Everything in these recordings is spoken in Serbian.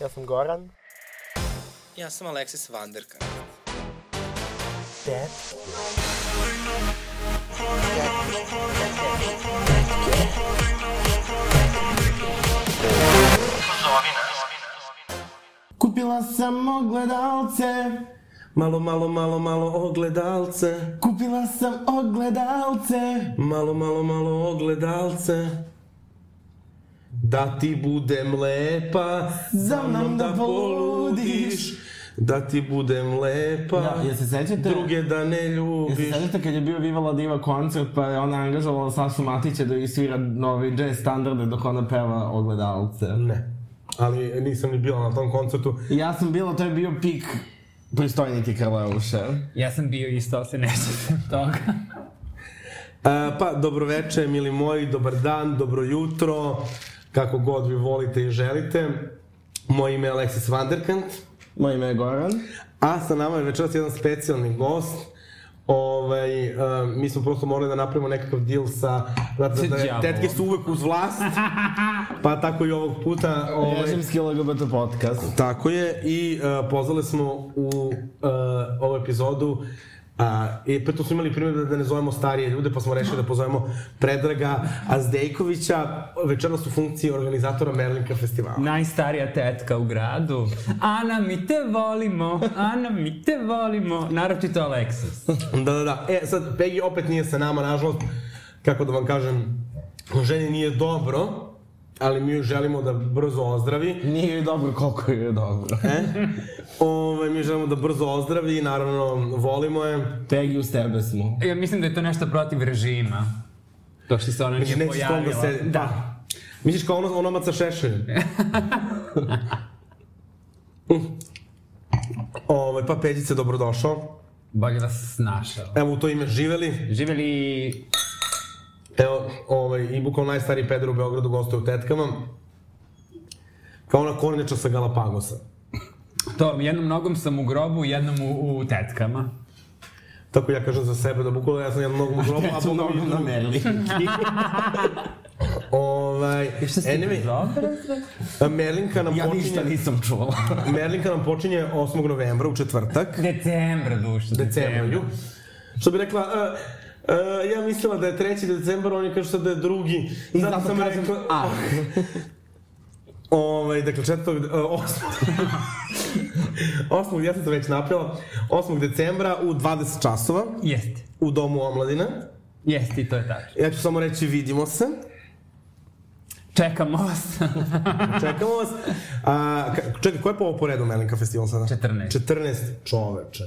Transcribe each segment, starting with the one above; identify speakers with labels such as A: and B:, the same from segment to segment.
A: Ja sam Goran.
B: Ja sam Aleksis Vanderka.
A: Dead.
C: Kupila sam ogledalce,
D: Malo, malo, malo, malo ogledalce.
C: kupila sam ogledalce.
D: Malo, malo, malo ogledalce. Da ti budem lepa,
C: Za mnom da poludiš.
D: Da ti budem lepa,
C: Da, jel se sećate?
D: druge da ne
C: Jel se
D: ljubiš.
C: sećate kad je bio Viva La Diva koncert, pa je ona angažovala Sašu Matića da isvira novi jazz standarde dok ona peva ogledalce?
D: Ne. Ali nisam ni bila na tom koncertu.
C: Ja sam bila, to je bio pik pristojnike Karleuše.
E: Ja sam bio isto, se ne sjećam toga.
D: E, pa, dobroveče, mili moji, dobar dan, dobro jutro, kako god vi volite i želite. Moje ime je Alexis Vanderkant,
C: Moje ime je Goran.
D: a sa nama je večeras jedan specijalni gost. Ovaj, uh, mi smo prosto morali da napravimo nekakav deal sa... Znate, da, da tetke su uvek uz vlast, pa tako i ovog puta... Ovaj,
C: Režimski LGBT podcast.
D: Tako je, i uh, pozvali smo u uh, ovu epizodu A, I preto smo imali primjer da ne zovemo starije ljude, pa smo rešili da pozovemo Predraga Azdejkovića, večeras u funkciji organizatora Merlinka festivala.
E: Najstarija tetka u gradu. Ana, mi te volimo, Ana, mi te volimo. Naročito Alexis.
D: Da, da, da. E, sad, Peggy opet nije sa nama, nažalost, kako da vam kažem, ženi nije dobro, ali mi želimo da brzo ozdravi.
C: Nije joj dobro koliko joj je dobro.
D: E? Ove, mi želimo da brzo ozdravi i naravno volimo je.
C: Pegi uz tebe smo.
E: Ja mislim da je to nešto protiv režima. To što se ona nije
D: neće s tom da
E: pojavila.
D: se...
E: Da.
D: Misliš kao ono, onomac sa šešeljem? Ove, pa Peđice, dobrodošao.
E: Bolje da se snašao.
D: Evo u to ime živeli.
E: Živeli...
D: Evo, ovaj, i bukvalno najstariji peder u Beogradu gostuje u tetkama. Kao ona kornjača sa Galapagosa.
E: To, jednom nogom sam u grobu, jednom u, u tetkama.
D: Tako ja kažem za sebe, da bukvalno ja sam jednom nogom u grobu, a mi
C: mnogo na Merli.
D: Ovaj, anyway,
E: Dobro.
D: Merlinka nam
C: Ja
D: počinje...
C: ništa nisam čula.
D: Merlinka nam počinje 8. novembra u četvrtak.
E: Decembra, duša.
D: decembru. Što bi rekla, uh, uh, ja mislila da je 3. decembar, oni kažu sad da je drugi.
C: I
D: Zato
C: zato
D: sam
C: kažem,
D: rekla,
C: ah.
D: Ovaj, dakle, četvrtog, uh, 8. 8. ja sam se već napila, 8. decembra u 20 časova
E: Jeste.
D: u Domu omladine.
E: Jeste, i to je tačno.
D: Ja ću samo reći vidimo se,
E: Čekamo vas.
D: čekamo vas. A, ka- čekaj, ko je po ovo po redu Melinka festival sada?
E: 14.
D: 14 čoveče.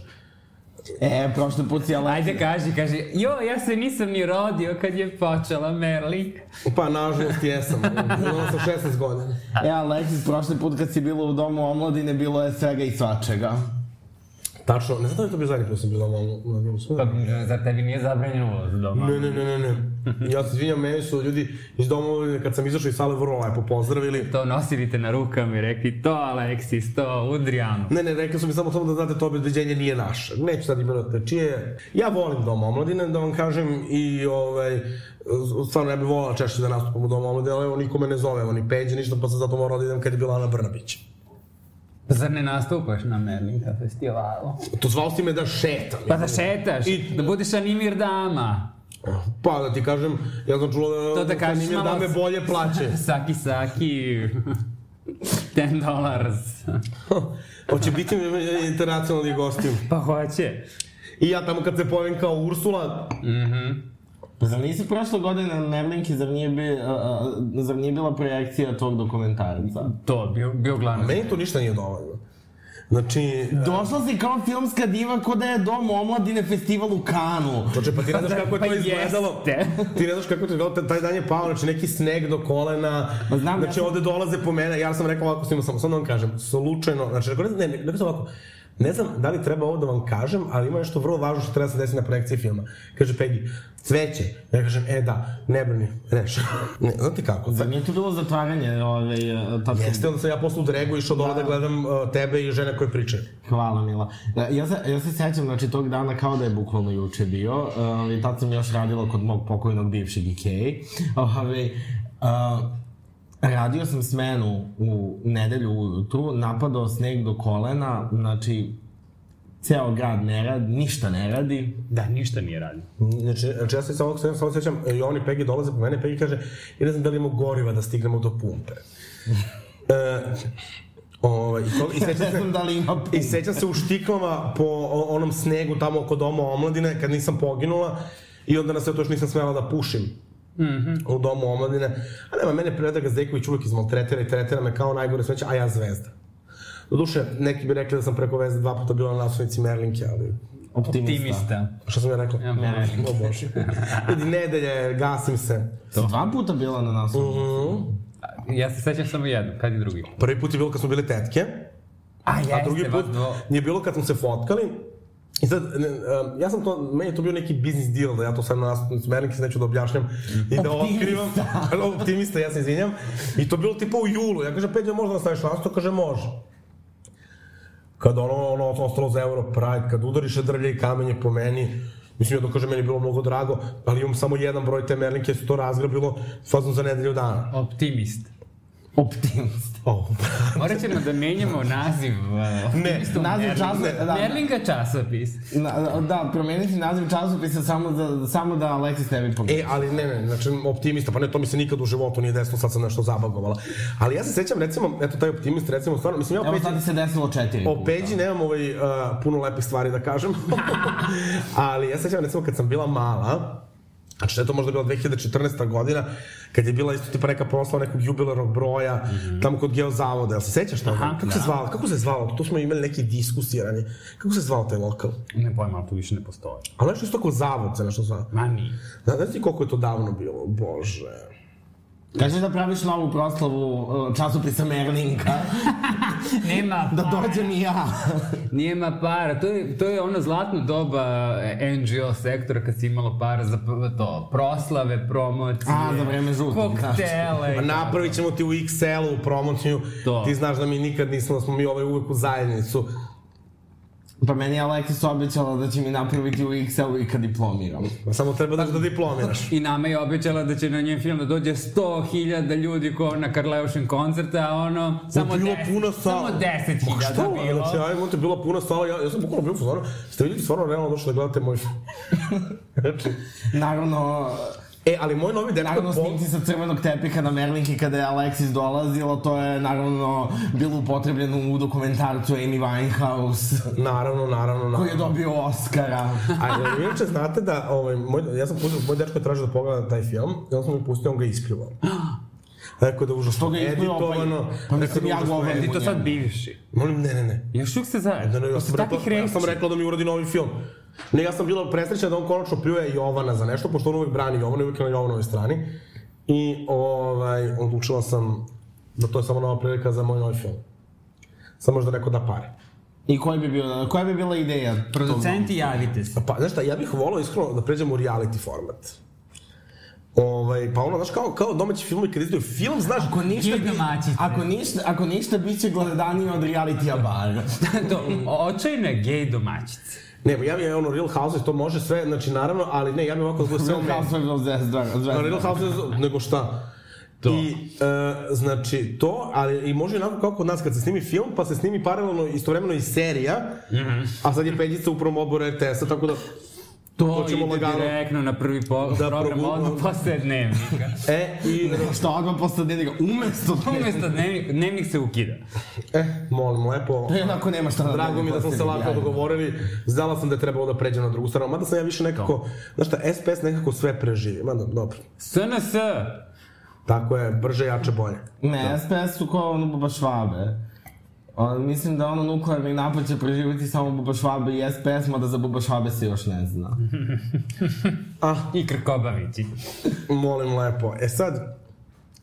C: E, prošli put si Alexis.
E: Ajde, kaži, kaži. Jo, ja se nisam ni rodio kad je počela Merlink.
D: Pa, nažalost, jesam. Imala sam 16 godina.
C: E, Alexis, prošli put kad si bila u domu omladine, bilo je svega i svačega.
D: Tačno, ne znam da li je to bio zadnji put da sam bio doma na domu
E: Pa, zar tebi nije zabranjen ulaz doma?
D: Ne, ne, ne, ne, ne. Ja se izvinjam, meni su ljudi iz doma, kad sam izašao iz sale, vrlo lepo pozdravili.
E: To nosili te na rukama i rekli, to Aleksis, to Udrijanu.
D: Ne, ne, rekli su mi samo, samo da znate, to obezbeđenje nije naše. Neću sad imenovati čije. je. Ja volim Dom omladine, da vam kažem, i ovaj, stvarno ja bih volala češće da nastupam u Domu omladine, ali evo nikome ne zove, evo ni Peđe, ništa, pa sam zato morao da idem kad je bila Ana Brnabić.
E: Zar ne nastupaš na Merlinka festivalu?
D: To zvao si me da šetam.
E: Pa da šetaš,
D: I-
E: da budeš animir dama.
D: Pa da ti kažem, ja sam čula da,
E: To da kažeš
D: Sanimir
E: malo-
D: da me bolje plaće.
E: Saki, saki, 10 dollars.
D: Hoće biti internacionalni gostiju.
E: Pa hoće.
D: I ja tamo kad se pojavim kao Ursula,
C: Zar nisi prošle godine na Merlinki, zar nije, bi, a, a, zar nije bila projekcija tog dokumentarca?
E: To, bio, bio glavno.
D: meni to ništa nije dovoljno. Znači,
C: Došla si kao filmska diva ko da je dom omladine festival u Kanu.
D: Čoče, pa ti ne znaš kako je
E: Pa
D: to izgledalo.
E: jeste.
D: Ti ne znaš kako je to izgledalo, taj dan je pao, znači neki sneg do kolena,
C: Ma znam, ja
D: znači
C: sam-
D: ovde dolaze po mene, ja sam rekao ovako svima, samo, samo da vam kažem, slučajno, znači, rekao, ne, ne, ne, ne, sam ovako, ne znam da li treba ovo da vam kažem, ali ima nešto vrlo važno što treba da se desi na projekciji filma. Kaže Peggy, cveće. Ja kažem, e da, ne brini, reš. Ne, znate kako?
C: Zar nije to bilo zatvaranje ove, tačke?
D: Jeste, onda sam ja posle u Dregu išao dole da gledam uh, tebe i žene koje pričaju.
C: Hvala, Mila. Da, Ja se, ja se sećam, znači, tog dana kao da je bukvalno juče bio, uh, i tad sam još radila kod mog pokojnog bivšeg Ikei. Ove, uh, Radio sam smenu u nedelju ujutru, napadao sneg do kolena, znači, ceo grad ne radi, ništa ne radi.
E: Da, ništa nije radio.
D: Znači, znači ja se samo, samo, samo sećam, Jovan i Pegi dolaze po mene i Pegi kaže, ja ne znam da li imamo goriva da stignemo do pumpe. e, ovaj, i, to, i sećam
C: Ne
D: se,
C: znam da li ima
D: I sećam se u štiklama po onom snegu tamo oko doma omladine, kad nisam poginula, i onda na sve to još nisam smela da pušim. Mm -hmm. u domu omladine. A nema, mene Predrag Zdejković uvijek izmaltretira i tretira me kao najgore smeće, a ja zvezda. Doduše, neki bi rekli da sam preko veze dva puta bila na naslovnici Merlinke, ali
C: optimista.
E: Optimista.
D: Šta sam ja rekao?
E: Ja, Merlin.
D: O Bože. Vidi, nedelje, gasim se.
C: Si dva puta bila na nas.
E: Ja se sećam samo jedno, kad je drugi?
D: Prvi put je bilo kad smo bile tetke,
E: A, jeste,
D: a drugi put
E: vas dvo...
D: je bilo kad smo se fotkali. I sad, ja sam to, meni je to bio neki biznis deal, da ja to sad na nas, Merlinke se neću da objašnjam i da otkrivam. Optimista, ja se izvinjam. I to bilo tipa u julu. Ja kažem, Peđa, možda da staviš nasto? Kaže, može. Kad ono, ono ostalo za Euro Pride, kad udariš drlje i kamenje po meni, mislim ja kažem, meni je bilo mnogo drago, ali imam samo jedan broj te Merlinke, su to razgrabilo fazno za nedelju dana.
E: Optimist.
C: Optimist.
D: Oh.
E: Morat ćemo da menjamo naziv. Uh,
D: Ne,
C: naziv časa- da.
E: Merlinga časopis.
C: Na, da, promeniti naziv časopisa samo da, samo da Alexis ne bi pogledao.
D: E, ali ne, ne, znači optimista, pa ne, to mi se nikad u životu nije desilo, sad sam nešto zabagovala. Ali ja se sećam, recimo, eto taj optimist, recimo, stvarno, mislim, ja o
C: Evo
D: Peđi,
C: sad ti se desilo četiri
D: o. Peđi nemam ovaj, uh, puno lepih stvari da kažem, ali ja se sećam, recimo, kad sam bila mala, Znači, da je to možda bila 2014. godina, kad je bila isto tipa neka proslava nekog jubilarnog broja, mm -hmm. tamo kod Geozavoda, jel se sećaš toga?
E: Aha,
D: kako se
E: da.
D: zvalo? Kako se zvalo? Tu smo imali neke diskusije ranije. Kako se zvao taj lokal?
E: Ne pojma, ali to više ne postoji.
D: Ali nešto isto kao zavod se nešto zvao.
E: Ma nije.
D: Znaš znaš ti koliko je to davno bilo? Bože.
C: Kažeš da praviš novu proslavu uh, časopisa Merlinka,
E: Nema
C: da dođem i ja.
E: Nema para. To je, to je ono zlatno doba e, NGO sektora kad si imalo para za to, proslave, promocije.
C: A, za vreme žutih,
E: Koktele.
D: Pa napravit ćemo ti u XL-u promociju.
E: To.
D: Ti znaš da mi nikad nismo, da smo mi ovaj uvek u zajednicu.
C: Pa meni je Alexis obećala da će mi napraviti u XL-u i kad diplomiram.
D: Pa Samo treba da, da diplomiraš.
E: I nama je obećala da će na njen film da dođe 100.000 ljudi ko na Karleušin koncert, a ono, samo
D: bilo
E: 10,
D: puno sala.
E: samo 10.000
D: Ma što?
E: bilo.
D: Znači, ajmo, te bilo puno sala, ja, ja sam bukvalno bio u fazonu. Ste vidjeli stvarno realno došli da gledate moj film? znači,
C: Naravno,
D: e, ali moj novi dečko...
C: naravno
D: po-
C: snimci sa crvenog tepiha na Merlinki kada je Alexis dolazila, to je naravno bilo upotrebljeno u dokumentarcu Amy Winehouse,
D: Naravno, naravno, naravno.
C: koji je dobio Oscara.
D: A e, inače znate da, ovaj, moj, ja sam pustio, moj dečko je tražio da pogleda taj film, i onda sam mi pustio, on ga ispljuvao. Rekao da je užasno
C: Što ga pa
D: editovano.
C: pa mislim,
D: da je
C: ja govorim.
E: Ti to sad bivši.
D: Molim, ne, ne, ne.
E: Još uvijek ste zajedno.
D: Da, ne, ja sam, rekao,
E: takvih
D: ja sam rekao da mi uradi novi film. Ne, ja sam bila presrećna da on konačno pljuje Jovana za nešto, pošto on uvek brani Jovana, uvek je na Jovanovoj strani. I ovaj, odlučila sam da to je samo nova prilika za moj novi film. Samo možda neko da pare.
C: I koji bi bio, koja bi bila ideja?
E: Producenti, javite se.
D: Pa, znaš šta, ja bih volao iskreno da pređemo u reality format. Ovaj, pa ono, znaš, kao, kao domaći filmovi kad izdaju film, znaš,
C: Ako ništa, bi,
E: domaćice.
C: ako ništa, ako ništa, bit će gledanije od realitija bar.
E: to, očajne gej domaćice.
D: Ne, ja bih ono Real Houses, to može sve, znači naravno, ali ne, ja bih ovako bude sve
C: Real. Housewives
D: Real Houses, nego šta?
E: To.
D: I, e, znači, to, ali i može onako kao kod nas kad se snimi film, pa se snimi paralelno istovremeno i serija,
E: Mhm.
D: a sad je Peđica u prvom odboru RTS-a, tako da,
E: To ide
D: lagano.
E: direktno na prvi po,
D: Da
E: program,
D: progu-
E: odmah posle dnevnika.
D: e, i,
C: Što odmah posle dnevnika, umesto
E: Umesto dnevnik, dnevnik se ukida.
D: e, molim lepo,
C: je onako nema šta na
D: Drago mi da smo se lako
C: dogovorili.
D: Znala sam da je trebalo da pređem na drugu stranu. Mada sam ja više nekako, znaš šta, SPS nekako sve preživi. Mada, dobro.
E: SNS.
D: Tako je, brže, jače, bolje.
C: Ne, SPS su kao ono Buba Švabe. O, mislim da ono nuklearni napad će preživjeti samo Buba Švabe i SPS, mada za Buba Švabe se još ne zna.
D: Ah,
E: I Krkobavići.
D: molim lepo. E sad,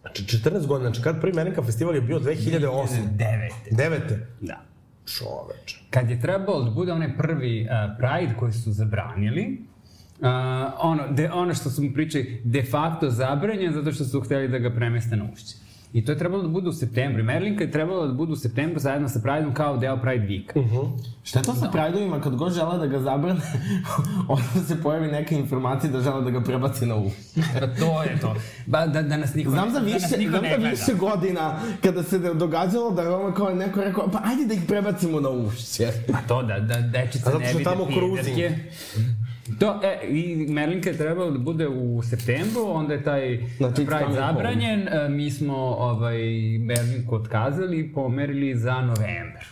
D: znači 14 godina, znači kad prvi Merenka festival je bio 2008.
E: Devete.
D: Devete.
E: Da.
D: Čoveče.
E: Kad je trebalo da bude onaj prvi uh, Pride koji su zabranili, uh, ono, de, ono što su mu pričali de facto zabranjen zato što su hteli da ga premeste na ušće. I to je trebalo da bude u septembru. I Merlinka je trebalo da bude u septembru zajedno sa Prideom kao deo Pride Weeka.
C: Šta je to sa Prideovima kad god žele da ga zabrane, onda se pojavi neka informacija da žele da ga prebaci na uši.
E: Pa to je to. Ba, da, da nas niko,
C: Znam za
E: da
C: više,
E: niko
C: znam za više godina kada se događalo da je ono kao neko rekao, pa ajde da ih prebacimo na ušće.
E: Pa to da, da dečica
D: A zato
E: ne vide
D: tamo cruising.
E: To, e, i Merlinka je trebalo da bude u septembru, onda je taj
C: Znači,
E: Pride zabranjen, e, mi smo ovaj, Merlinku otkazali i pomerili za novembar.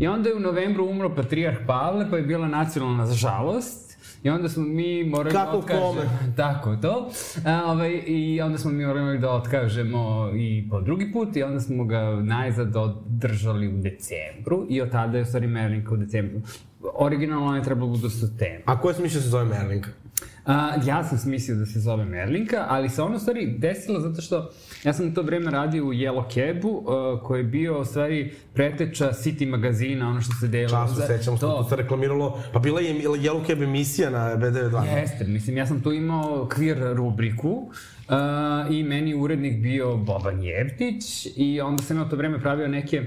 E: I onda je u novembru umro Patrijarh Pavle, pa je bila nacionalna žalost, I onda smo mi morali
D: Kako
E: da otkažemo...
D: kome?
E: Tako to. A, ovaj, I onda smo mi morali da otkažemo i po drugi put i onda smo ga najzad održali u decembru i od tada je u stvari Merlinka u decembru. Originalno on je trebalo da bude u septembru.
D: A ko je smišljao da se zove Merlinka?
E: A, ja sam smislio da se zove Merlinka, ali se ono u stvari desilo zato što ja sam to vreme radio u Yellow Cabu, uh, koji je bio u stvari preteča City magazina, ono što se delilo.
D: Času, sećam se, to se reklamiralo, pa bila je Yellow Cab emisija na B92.
E: Jeste, mislim, ja sam tu imao queer rubriku uh, i meni urednik bio Boban Jevtić i onda sam u to vreme pravio neke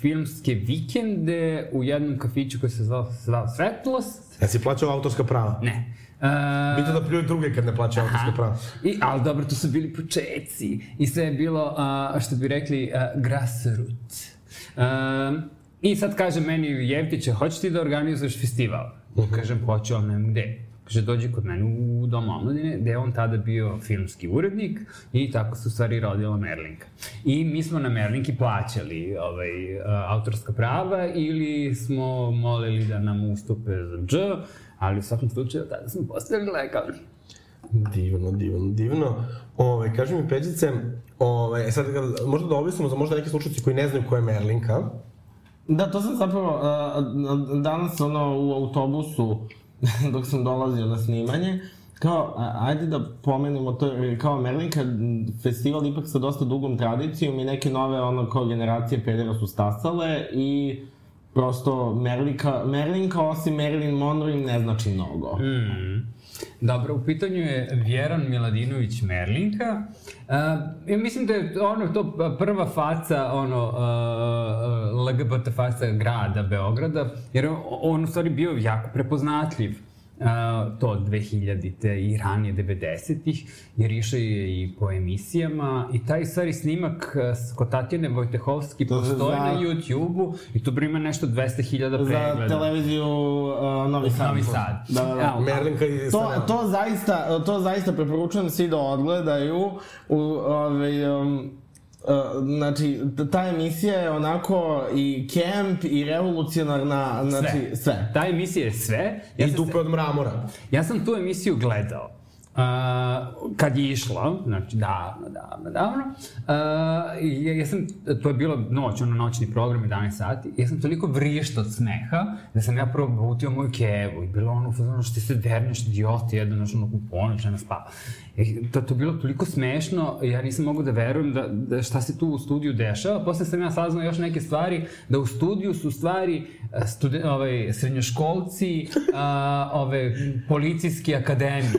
E: filmske vikende u jednom kafiću koji se zvao, zvao Svetlost.
D: Ja si plaćao autorska prava.
E: Ne. Uh,
D: Bito da pljuju druge kad ne plaćaju autorska prava.
E: I, ali dobro, to su bili početci. I sve je bilo, a, što bi rekli, a, grassroots. Um, I sad kaže meni Jevtiće, hoćeš ti da organizuješ festival? Kažem, hoću, ali nemam gde. Kaže, dođi kod mene u Dom omladine, gde je on tada bio filmski urednik i tako se u stvari rodila Merlinka. I mi smo na Merlinki plaćali ovaj, a, autorska prava ili smo molili da nam ustupe za dž, ali u svakom slučaju tada smo postali legalni.
D: Divno, divno, divno. Ove, kaži mi, Peđice, ove, e sad, možda da objasnimo za možda neki slučajci koji ne znaju ko je Merlinka.
C: Da, to sam zapravo uh, danas ono u autobusu dok sam dolazio na snimanje, kao, ajde da pomenemo to, kao Merlinka festival ipak sa dosta dugom tradicijom i neke nove ono kao generacije pedera su stasale i prosto Merlinka, Merlinka osim Marilyn Monroe im ne znači mnogo.
E: Mm. Dobro, u pitanju je Vjeran Miladinović Merlinka. Uh, ja mislim da je ono to prva faca, ono, uh, LGBT faca grada Beograda, jer on u stvari bio jako prepoznatljiv. To 2000-te i ranije 90-ih, jer išao je i po emisijama i taj stvari snimak uh, s- kod Tatjane Vojtehovski
C: To
E: postoji
C: za-
E: na YouTube-u i to prima nešto 200.000 pregleda.
C: Za televiziju uh, Novi Sad.
E: Novi Sad.
C: Da, da, da.
E: Evo,
D: Merlinka i
C: To, to zaista, to zaista preporučujem svi da odgledaju. U, ovaj, um, Uh, znači, ta emisija je onako i camp i revolucionarna, znači sve. sve.
E: Ta emisija je sve. Ja
D: I
E: sam,
D: dupe od mramora.
E: ja sam tu emisiju gledao. Uh, kad je išla, znači davno, davno, davno, uh, ja, ja sam, to je bilo noć, ono noćni program, 11 sati, ja sam toliko vrišta od smeha, da sam ja prvo butio moju kevu i bilo ono, ono što se derneš, idioti, jedan, znaš, ono, u ponoć, nema spava. I to, bilo toliko smešno, ja nisam mogu da verujem da, da šta se tu u studiju dešava. Posle sam ja saznao još neke stvari, da u studiju su stvari a, studen, ovaj, srednjoškolci a, ove policijske akademije.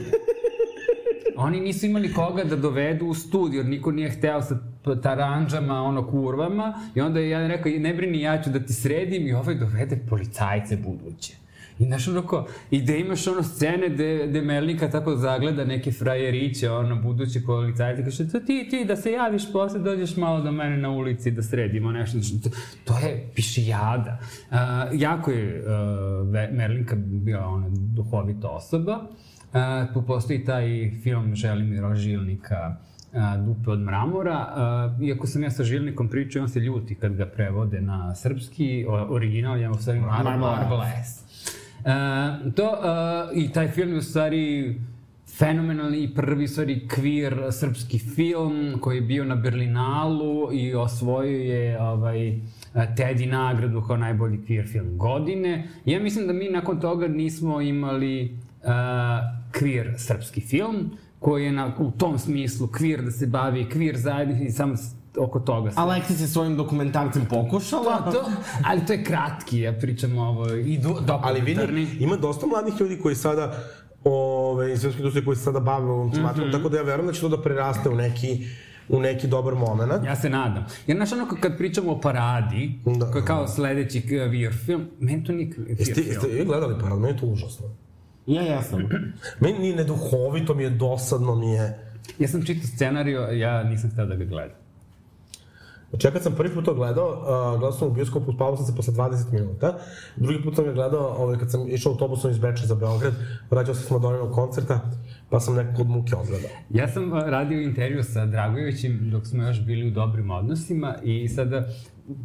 E: Oni nisu imali koga da dovedu u studiju, jer niko nije hteo sa taranđama, ono, kurvama. I onda je jedan rekao, ne brini, ja ću da ti sredim i ovaj dovede policajce buduće. I znaš, ono ko, i da imaš ono scene gde, gde Merlinka tako zagleda neke frajeriće, ono, buduće policajce, kaže, to ti, ti, da se javiš posle, dođeš malo do mene na ulici da sredimo nešto. Znači, to, to je pišijada. Uh, jako je uh, Merlinka bila ona duhovita osoba. Uh, tu postoji taj film Želimira Žilnika uh, Dupe od mramora. Uh, iako sam ja sa Žilnikom pričao, on se ljuti kad ga prevode na srpski, o, original je u stvari Mar
C: Marble.
E: Uh, to, uh, I taj film je u stvari fenomenalni i prvi stvari queer srpski film koji je bio na Berlinalu i osvojio je ovaj, Teddy nagradu kao najbolji queer film godine. Ja mislim da mi nakon toga nismo imali uh, queer srpski film koji je na, u tom smislu queer da se bavi queer zajednici samo oko toga se
C: Aleksis je svojim dokumentarcem pokušala.
E: To, to, ali to je kratki, ja pričam ovo, i do,
D: Ali vidi, ima dosta mladih ljudi koji sada ove, iz svetske industrije koji se sada bave ovom tematom,
E: Mhm.
D: tako da ja verujem da će to da preraste u neki u neki dobar moment.
E: Ja se nadam. Jer, znaš, ono, kad pričamo o paradi,
D: Da.
E: koji je kao sledeći VR film, meni to nije VR
D: Jeste,
E: film.
D: jeste vi gledali parad? Meni je to užasno.
C: Ja jesam.
D: Meni nije neduhovito, mi je dosadno, mi je...
E: Ja sam čitao scenariju, ja nisam hteo da ga gledam.
D: Znači, ja kad sam prvi put to gledao, uh, gledao sam u bioskopu, spavao sam se posle 20 minuta. Drugi put sam ga gledao, ovaj, kad sam išao autobusom iz Beča za Beograd, vraćao se s Madoninog koncerta, pa sam nekako od muke odgledao.
E: Ja sam radio intervju sa Dragojevićem dok smo još bili u dobrim odnosima i sada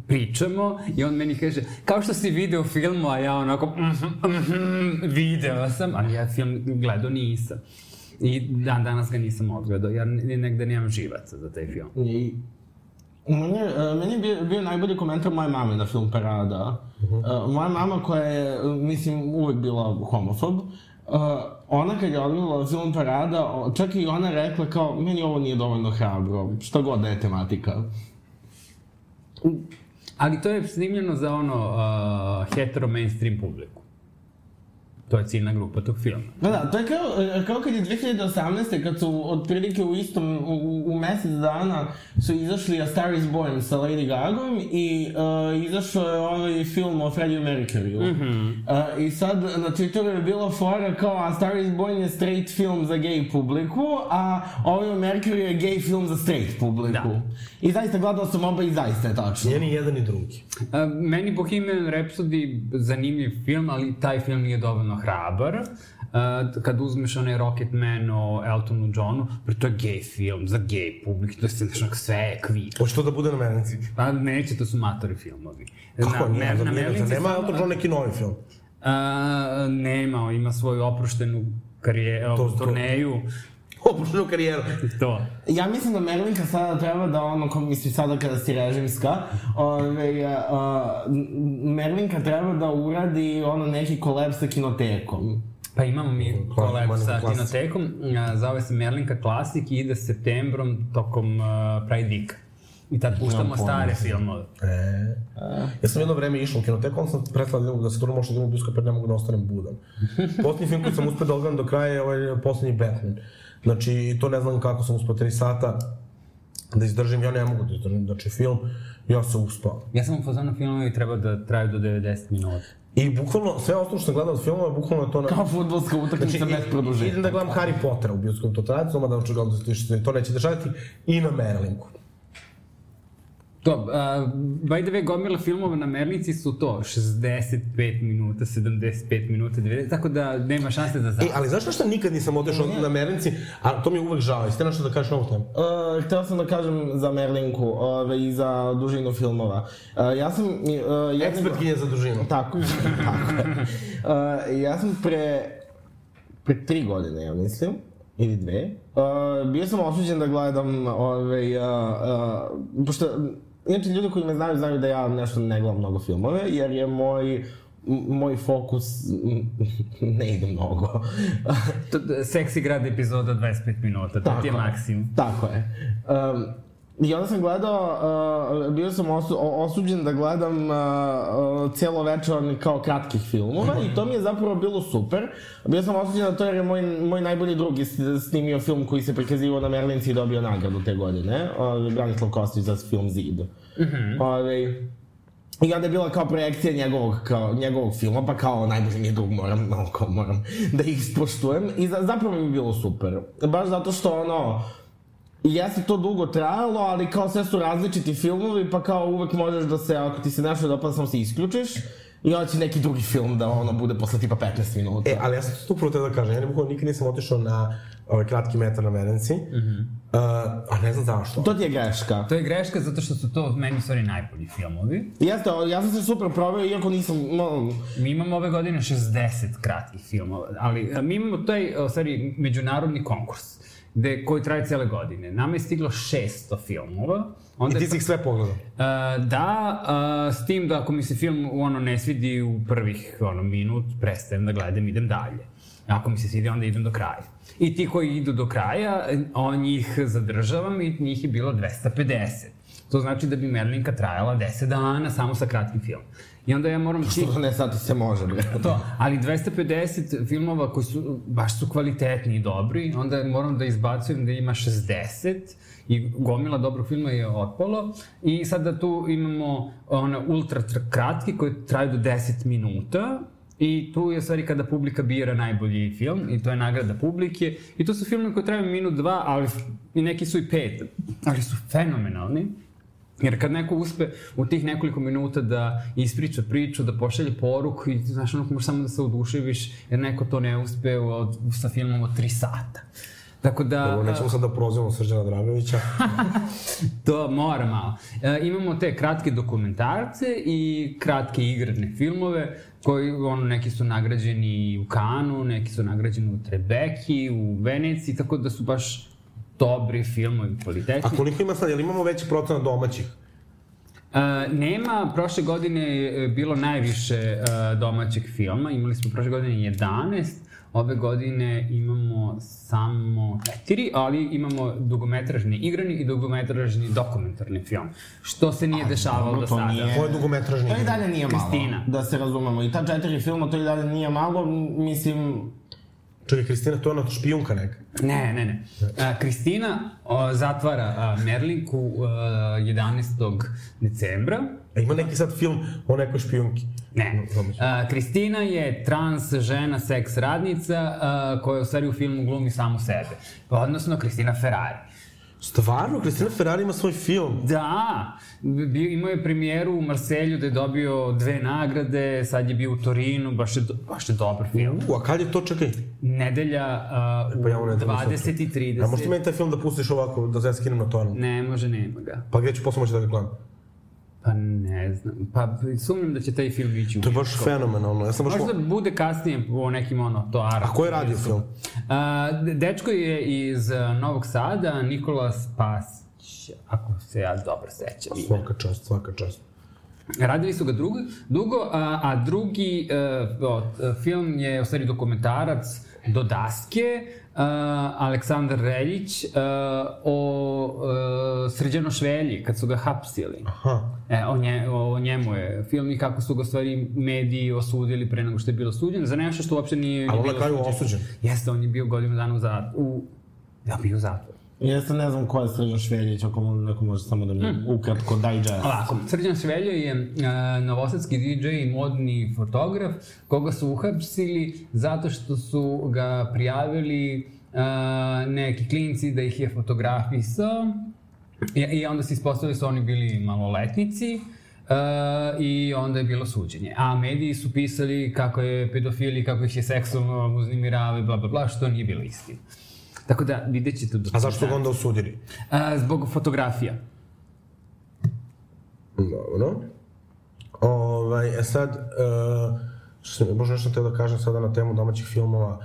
E: pričamo i on meni kaže, kao što si video filmu, a ja onako, mhm, mhm, video sam, ali ja film gledao nisam. I dan danas ga nisam odgledao, jer ne- negde nemam živaca za taj film.
C: I, meni, je- meni je bio, bio najbolji komentar moje mame na film Parada. Uh, moja mama koja je, mislim, uvek bila homofob, uh, ona kad je odgledala film Parada, čak i ona rekla kao, meni ovo nije dovoljno hrabro, šta god da je tematika.
E: Ali to je snimljeno za ono uh, hetero mainstream publiku. To je ciljna grupa tog filma.
C: Da, da, to je kao, kao kad je 2018. kad su otprilike u istom, u, u, mesec dana su izašli A Star is Born sa Lady Gagom i uh, izašao je ovaj film o Freddie Mercuryu. Mm -hmm. uh, I sad na Twitteru je bila fora kao A Star is Born je straight film za gay publiku, a ovaj o Mercury je gay film za straight publiku.
E: Da.
C: I zaista gledao sam oba i zaista je tačno.
D: Nije ni jedan ni drugi.
E: Uh, meni Bohemian Rhapsody zanimljiv film, ali taj film nije dovoljno hrabar. Uh, kad uzmeš onaj Rocketman o Eltonu Johnu, pre to je gay film, za gay publik, to je nešto sve je kvir.
D: Hoće to da bude na Mernici?
E: Pa neće, to su matori filmovi.
D: Kako
E: na,
D: Zar
E: na
D: nije? Zar
E: Merlici
D: nema Elton John neki novi film?
E: Uh, nema, ima svoju oproštenu karijeru,
D: to-
E: turneju,
D: Opuštenu karijeru.
E: to.
C: Ja mislim da Merlinka sada treba da ono, ko mislim sada kada si režimska, ove, a, Merlinka treba da uradi ono neki kolab sa kinotekom.
E: Pa imamo mi kolab sa kinotekom, zove se Merlinka Classic i ide septembrom tokom uh, Pride Week. I tad puštamo
C: pojma.
E: stare filmove.
D: E. Ja sam jedno vreme išao u kinoteku, onda sam prestao da da se turno možda idem u bioskop jer ne mogu da ostanem budan. Poslednji film koji sam uspeo da odgledam do kraja je ovaj poslednji Batman. Znači, to ne znam kako sam uspeo 3 sata da izdržim, ja ne mogu da izdržim. Znači, film, ja sam uspao.
E: Ja sam u fazonu filmovi treba da traju do 90 minuta.
D: I bukvalno, sve ostalo što sam gledao od filmova, bukvalno je to na...
C: Kao futbolska utakmica
D: Znači,
C: bez
D: i-
C: produženja.
D: idem da gledam Harry Pottera u bioskopu, to tradicionalno, da očigledno da to neće dešavati, i na Merlinku.
E: To, uh, by the way, gomila filmova na Merlici su to 65 minuta, 75 minuta, 90, tako da nema šanse da
D: E,
E: završi.
D: ali znaš na šta nikad nisam otišao na Merlinci, a to mi je uvek žao, jeste nešto da kažeš ovu temu?
C: Uh, hteo sam da kažem za Merlinku ove, i za dužinu filmova. Uh, ja sam... Uh, jednog-
D: Ekspertkinja za dužinu.
C: Tako, tako je. Uh, ja sam pre, pre tri godine, ja mislim, ili dve, uh, bio sam osuđen da gledam, ovaj, uh, uh, pošto, inače ljudi koji me znaju, znaju da ja nešto ne gledam mnogo filmove, jer je moj, moj fokus ne ide mnogo.
E: Seksi grad epizoda 25 minuta, to ti je maksimum.
C: Tako je. Um, I onda sam gledao, uh, bio sam osu, osuđen da gledam uh, uh, cijelo večer kao kratkih filmova i to mi je zapravo bilo super. Bio sam osuđen na to jer je moj, moj najbolji drug snimio film koji se prikazivao na Merlinci i dobio nagradu te godine. Uh, Branislav Kostić za film Zid. Mm -hmm. I onda je bila kao projekcija njegovog, kao, njegovog filma, pa kao najbolji mi je drug, moram, malo kao moram da ih ispoštujem. I za, zapravo mi je bilo super. Baš zato što ono, Jeste to dugo trajalo, ali kao sve su različiti filmovi, pa kao uvek možeš da se, ako ti se nešto dopada, samo se isključiš i onda će neki drugi film da ono bude posle tipa 15 minuta.
D: E, ali ja sam tu prvo te da kažem, ja ne nikad nisam otišao na ovaj kratki metar na Merenci, mm -hmm. uh, a ne znam zašto.
C: To ti je greška.
E: To je greška zato što su to meni stvari najbolji filmovi.
C: Jeste, ja sam se super proveo, iako nisam, no,
E: Mi imamo ove godine 60 kratkih filmova, ali mi imamo taj, u stvari, međunarodni konkurs gde, koji traje cele godine. Nama je stiglo 600 filmova.
D: I
E: Onda
D: ti
E: je
D: si ih sve pogledao.
E: Uh, da, uh, s tim da ako mi se film ono, ne svidi u prvih ono, minut, prestajem da gledam, idem dalje. Ako mi se svidi, onda idem do kraja. I ti koji idu do kraja, on njih zadržavam i njih je bilo 250. To znači da bi Merlinka trajala 10 dana samo sa kratkim filmom. I onda ja moram čim...
C: Ne, sad se može, bre.
E: To, ali 250 filmova koji su, baš su kvalitetni i dobri, onda moram da izbacujem da ima 60 i gomila dobrog filma je otpalo i sada tu imamo one ultra tr- kratki koji traju do 10 minuta I tu je u stvari kada publika bira najbolji film i to je nagrada publike. I to su filme koji traju minut, dva, ali i neki su i pet, ali su fenomenalni. Jer kad neko uspe u tih nekoliko minuta da ispriča priču, da pošalje poruku i znaš ono možeš samo da se oduševiš jer neko to ne uspe od, sa filmom od 3 sata. Tako da...
D: Ovo, nećemo sad da prozivamo Srđana Dragovića.
E: To mora malo. E, imamo te kratke dokumentarce i kratke igrane filmove, koji, ono, neki su nagrađeni u Kanu, neki su nagrađeni u Trebeki, u Veneciji, tako da su baš dobri filmovi, kvalitetni.
D: A koliko ima sad, jel imamo veći procenat domaćih?
E: E, nema, prošle godine je bilo najviše e, domaćeg filma, imali smo prošle godine 11, ove godine imamo samo četiri, ali imamo dugometražni igrani i dugometražni dokumentarni film, što se nije dešavalo
C: dobro,
E: do sada.
C: nije-
D: Ko je dugometražni?
C: To i dalje nije malo,
E: Kristina.
C: da se razumemo. I ta četiri filma, to i dalje nije malo, mislim,
D: Čekaj, Kristina, to je ona špijunka neka.
E: Ne, ne, ne. A, Kristina o, zatvara a, Merlinku a, 11. decembra.
D: A ima neki sad film o nekoj špijunki.
E: Ne. A, Kristina je trans žena, seks radnica, a, koja u stvari u filmu glumi samu sebe. Odnosno, Kristina Ferrari.
D: Stvarno, Kristina Ferrari ima svoj film.
E: Da, bio, imao je premijeru u Marselju da je dobio dve nagrade, sad je bio u Torinu, baš je, do- baš je dobar film.
D: U, a kad je to, čekaj?
E: Nedelja uh,
D: Pa ja ovo ne
E: u
D: znam
E: 20 i 30.
D: A možete meni taj film da pustiš ovako, da se skinem na tonu?
E: Ne, može, nema ga.
D: Pa gde ću posle moći da ga gledam?
E: Pa ne znam, pa sumnjam da će taj film ići u
D: To je baš fenomenalno. Ja sam baš...
E: Možda bude kasnije po nekim ono, to Arab.
D: A ko je radio film?
E: A, dečko je iz a, Novog Sada, Nikola Spasić, ako se ja dobro sećam. ime.
D: Svaka čast, svaka čast.
E: Radili su ga drugo, dugo, a, a drugi uh, o, film je u stvari dokumentarac do daske, uh, Aleksandar Reljić uh, o uh, Srđano Švelji, kad su ga hapsili.
D: Aha.
E: E, o, nje, o njemu je film i kako su ga stvari mediji osudili pre nego što je bilo suđen, za nešto što uopšte nije,
D: Ali
E: nije
D: on na
E: bilo
D: kraju
E: suđeno.
D: osuđen.
E: Jeste, on je bio godinu dana u zatvoru. U... Ja, bio u zatvoru.
C: Sad ne znam ko je Sređan Šveljić, ako neko može samo da mi
E: Hmm.
C: ukratko digest.
E: Ovako, Srđan Šveljo je uh, novosadski DJ i modni fotograf koga su uhapsili zato što su ga prijavili uh, neki klinci da ih je fotografisao i, i onda se ispostavili da su oni bili maloletnici Uh, i onda je bilo suđenje. A mediji su pisali kako je pedofili, kako ih je seksualno uznimiravaju, bla, bla, bla, što nije bilo istina. Tako da, vidjet ćete...
D: A zašto ga onda osudili?
E: Uh, zbog fotografija.
D: Dobro. Ovaj, e sad, uh, što sam, možda nešto teo da kažem sada na temu domaćih filmova.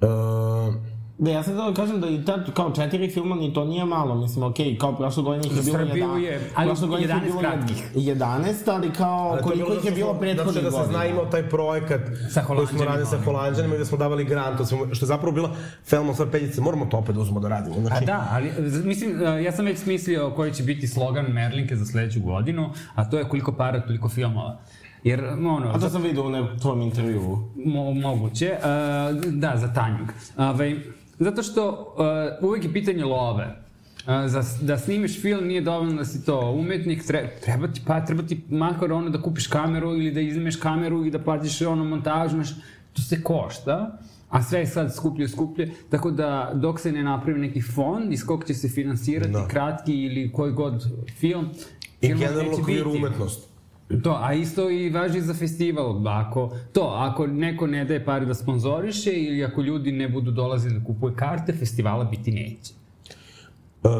D: Uh,
C: Ne, ja sad da kažem da i ta, kao četiri filma ni to nije malo, mislim, okej, kao prošle godine ih je bilo
E: Srbiju
C: 11,
E: je, ali
C: prošle godine ih je
E: 11
C: bilo
E: kratkih.
C: 11, ali kao
D: ali
C: koliko ih je bilo prethodnih
D: što da se zna
C: godina.
D: imao taj projekat
E: Sa
D: koji smo radili sa
E: Holanđanima.
D: Holandjanima i da smo davali grant, što je zapravo bila Felmo sad peljice, moramo to opet da uzmemo da radimo.
E: A
D: Znači,
E: da, ali mislim, uh, ja sam već smislio koji će biti slogan Merlinke za sledeću godinu, a to je koliko para, toliko filmova. Jer, ono,
C: A to sam vidio u nekom tvom intervjuu.
E: mo, moguće, uh, da, za Tanjug. Ovaj, zato što uh, uvek je pitanje love. Uh, za, da snimiš film nije dovoljno da si to umetnik, tre, treba ti, pa treba ti makar ono da kupiš kameru ili da izmeš kameru i da platiš ono montažu, znaš, to se košta. A sve je sad skuplje skuplje, tako da dok se ne napravi neki fond iz kog će se finansirati
D: Da.
E: kratki ili koji god film,
D: I generalno
E: neće
D: queer
E: biti. To, a isto i važi za festival. Ako, to, ako neko ne daje pare da sponzoriše ili ako ljudi ne budu dolazili da kupuje karte, festivala biti neće.
D: Uh,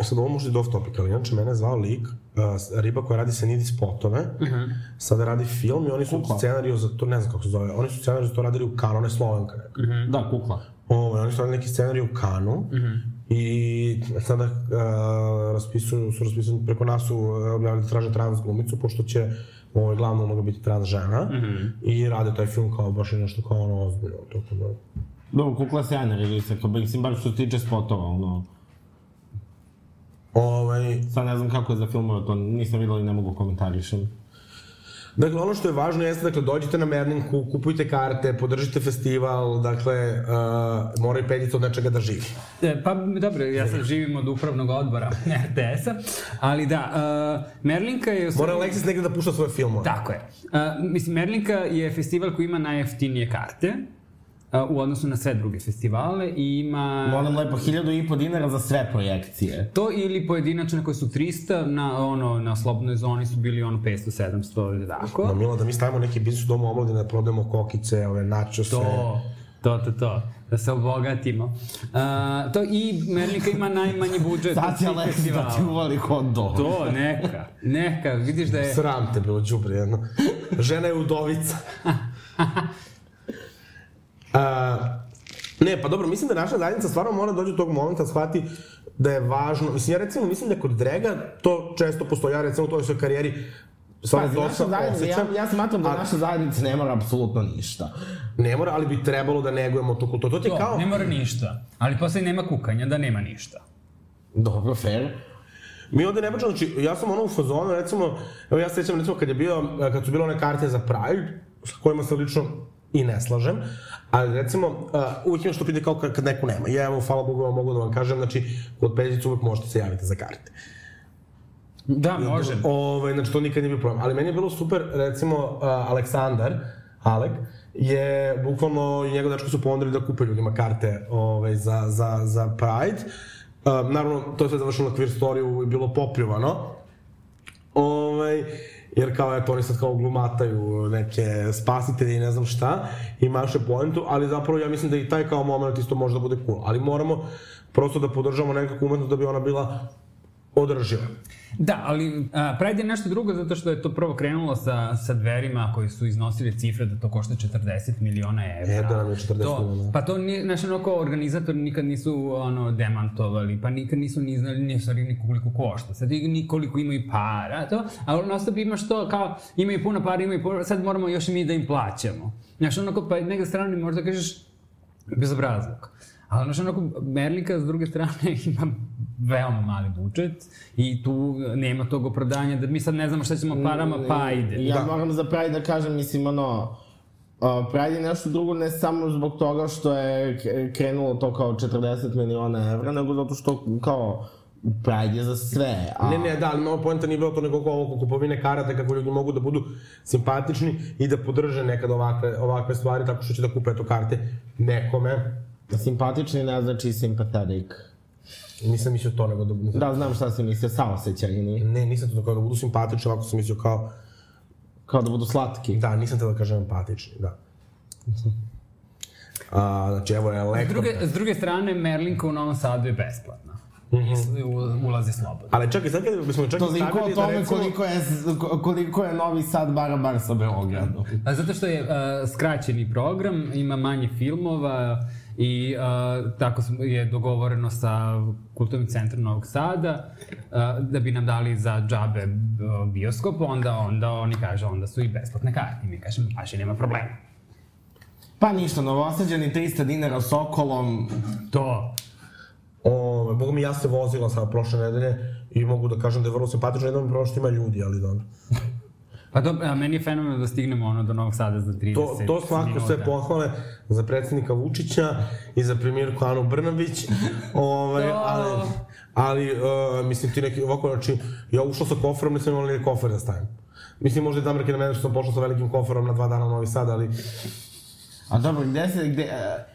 D: sad ovo može i dosta topic, ali inače mene je zvao lik, uh, riba koja radi Senidi spotove, uh -huh. sada radi film i oni su scenariju za to, ne znam kako se zove, oni su scenariju za to radili u Kanu, ona je slovenka neka.
E: Mhm.
C: Da, kukla.
D: Ovo, oni su radili neki scenarij u Kanu uh -huh. I sada uh, raspisuju, su raspisani, preko nas su uh, objavili da traže trans glumicu, pošto će ovaj, glavna uloga biti trans žena uh -huh. i rade taj film kao baš nešto kao ono ozbiljno, tako da...
C: Dobro, kukla sjajna režisa, kao, mislim, bar što se tiče spotova, ono.
D: Ovaj,
C: Sad ne znam kako je za filmove, to nisam vidio i ne mogu komentarišem.
D: Dakle, ono što je važno jeste, dakle, dođite na Merninku, kupujte karte, podržite festival, dakle, uh, mora i Peljica od nečega da živi.
E: E, pa dobro, ja sad živim od upravnog odbora RTS-a, ali da, uh, Merlinka je...
D: Mora Alexis negde da pušta svoje filmove.
E: Tako je. Uh, mislim, Merlinka je festival koji ima najjeftinije karte u odnosu na sve druge festivale i ima...
C: Moram lepo, hiljadu i po dinara za sve projekcije.
E: To ili pojedinačne koje su 300, na, ono, na slobodnoj zoni su bili ono 500, 700 ili tako.
D: Ma Milo, da mi stavimo neki biznis u domu omladine, da prodajemo kokice, ove načose.
E: To, to, to, to. Da se obogatimo. Uh, to i Merlinka ima najmanji budžet
C: Sad
E: svih
C: Alexis da ti uvali hot dog.
E: To, neka, neka, vidiš da je...
D: Sram te bilo, džubre jedno. Žena je udovica. A, ne, pa dobro, mislim da naša zajednica stvarno mora dođe do tog momenta da shvati da je važno, mislim, ja recimo mislim da kod Drega to često postoji, ja recimo u toj svojoj karijeri stvarno
C: Pazi,
D: dosta osjećam.
C: ja, ja smatram da
D: a-
C: naša zajednica ne mora apsolutno ništa.
D: Ne mora, ali bi trebalo da negujemo tu kulturu. To ti
E: To,
D: kao...
E: ne mora ništa. Ali posle nema kukanja da nema ništa.
C: Dobro, fair.
D: Mi ovde ne pričamo, znači, ja sam ono u fazonu, recimo, evo ja se sećam, recimo, kad je bio, kad su bile one karte za Pride, sa kojima se lično i ne slažem, ali recimo, uh, uvijek ima što pride kao kad, neko nema. Ja evo, hvala Bogu, mogu da vam kažem, znači, kod Peđicu uvijek možete se javiti za karte.
E: Da, može.
D: Ove, znači, to nikad nije bio problem. Ali meni je bilo super, recimo, uh, Aleksandar, Alek, je bukvalno i njegov dečko su ponudili da kupe ljudima karte ove, za, za, za Pride. Uh, naravno, to je sve završeno na queer storiju i bilo popljuvano. Ovaj, jer kao eto oni sad kao glumataju neke spasitelje i ne znam šta i maše poentu, ali zapravo ja mislim da i taj kao moment isto može da bude cool. Ali moramo prosto da podržamo nekakvu umetnost da bi ona bila održiva.
E: Da, ali a, Pride je nešto drugo zato što je to prvo krenulo sa, sa dverima koji su iznosili cifre da to košta 40 miliona evra.
D: E, da nam je 40
E: to,
D: miliona.
E: Pa to, nije, znaš, ono kao organizatori nikad nisu ono, demantovali, pa nikad nisu ni znali ni stvari ni koliko košta. Sad i ni koliko imaju para, to, a non stop imaš to kao, imaju puno para, imaju puno, sad moramo još i mi da im plaćamo. Znaš, onako, pa negde strane možda kažeš bezobrazluk. Ali, znaš, onako, Merlika, s druge strane, ima veoma mali budžet i tu nema tog opravdanja da mi sad ne znamo šta ćemo parama, pa ajde.
C: Ja
D: Da.
C: moram za Pride da kažem, mislim, ono, Pride je nešto drugo ne samo zbog toga što je krenulo to kao 40 miliona evra, nego zato što kao Pride je za sve. A,
D: Ne, ne, da, ali malo poenta nije bilo to nego kao oko kupovine karata, kako ljudi mogu da budu simpatični i da podrže nekad ovakve, ovakve stvari, tako što će da kupe eto karte nekome.
C: Simpatični ne znači sympathetic.
D: Nisam mislio to, nego da...
C: Da, znam šta si mislio, saosećajni.
D: Ne, nisam to da kao da budu simpatični, ovako sam mislio kao...
C: Kao da budu slatki.
D: Da, nisam te da kažem empatični, da. A, znači, evo je
E: S
D: lektor.
E: druge, s druge strane, Merlinka u Novom Sadu je besplatna. I u- ulazi slobodno.
D: Ali čekaj, sad kada bismo čak i
C: Toliko o
D: stavili da
C: tome
D: recimo...
C: koliko je, koliko je Novi Sad barabar sa Beogradom.
E: A zato što je uh, skraćeni program, ima manje filmova i uh, tako je dogovoreno sa Kulturnim centrom Novog Sada uh, da bi nam dali za džabe bioskop, onda, onda oni kažu onda su i besplatne karte. I mi kažemo, paši, nema problema.
C: Pa ništa, novosađeni 300 dinara Sokolom.
E: To.
D: O, Boga mi ja se vozila sad prošle nedelje i mogu da kažem da je vrlo simpatično, jedno mi ima ljudi, ali dobro.
E: Pa dobro, a meni je fenomen da stignemo ono do Novog Sada za 30
D: To, to svako
E: minuta.
D: sve pohvale za predsednika Vučića i za premijerku Anu Brnabić, ovaj, ali, ali uh, mislim ti neki, ovako, znači, ja ušla sa koferom, nisam imala ni kofer da stavim. Mislim, možda i Damerke na mene što sam pošla sa velikim koferom na dva dana u Novi Sad, ali
C: A dobro, gde se, gde... e,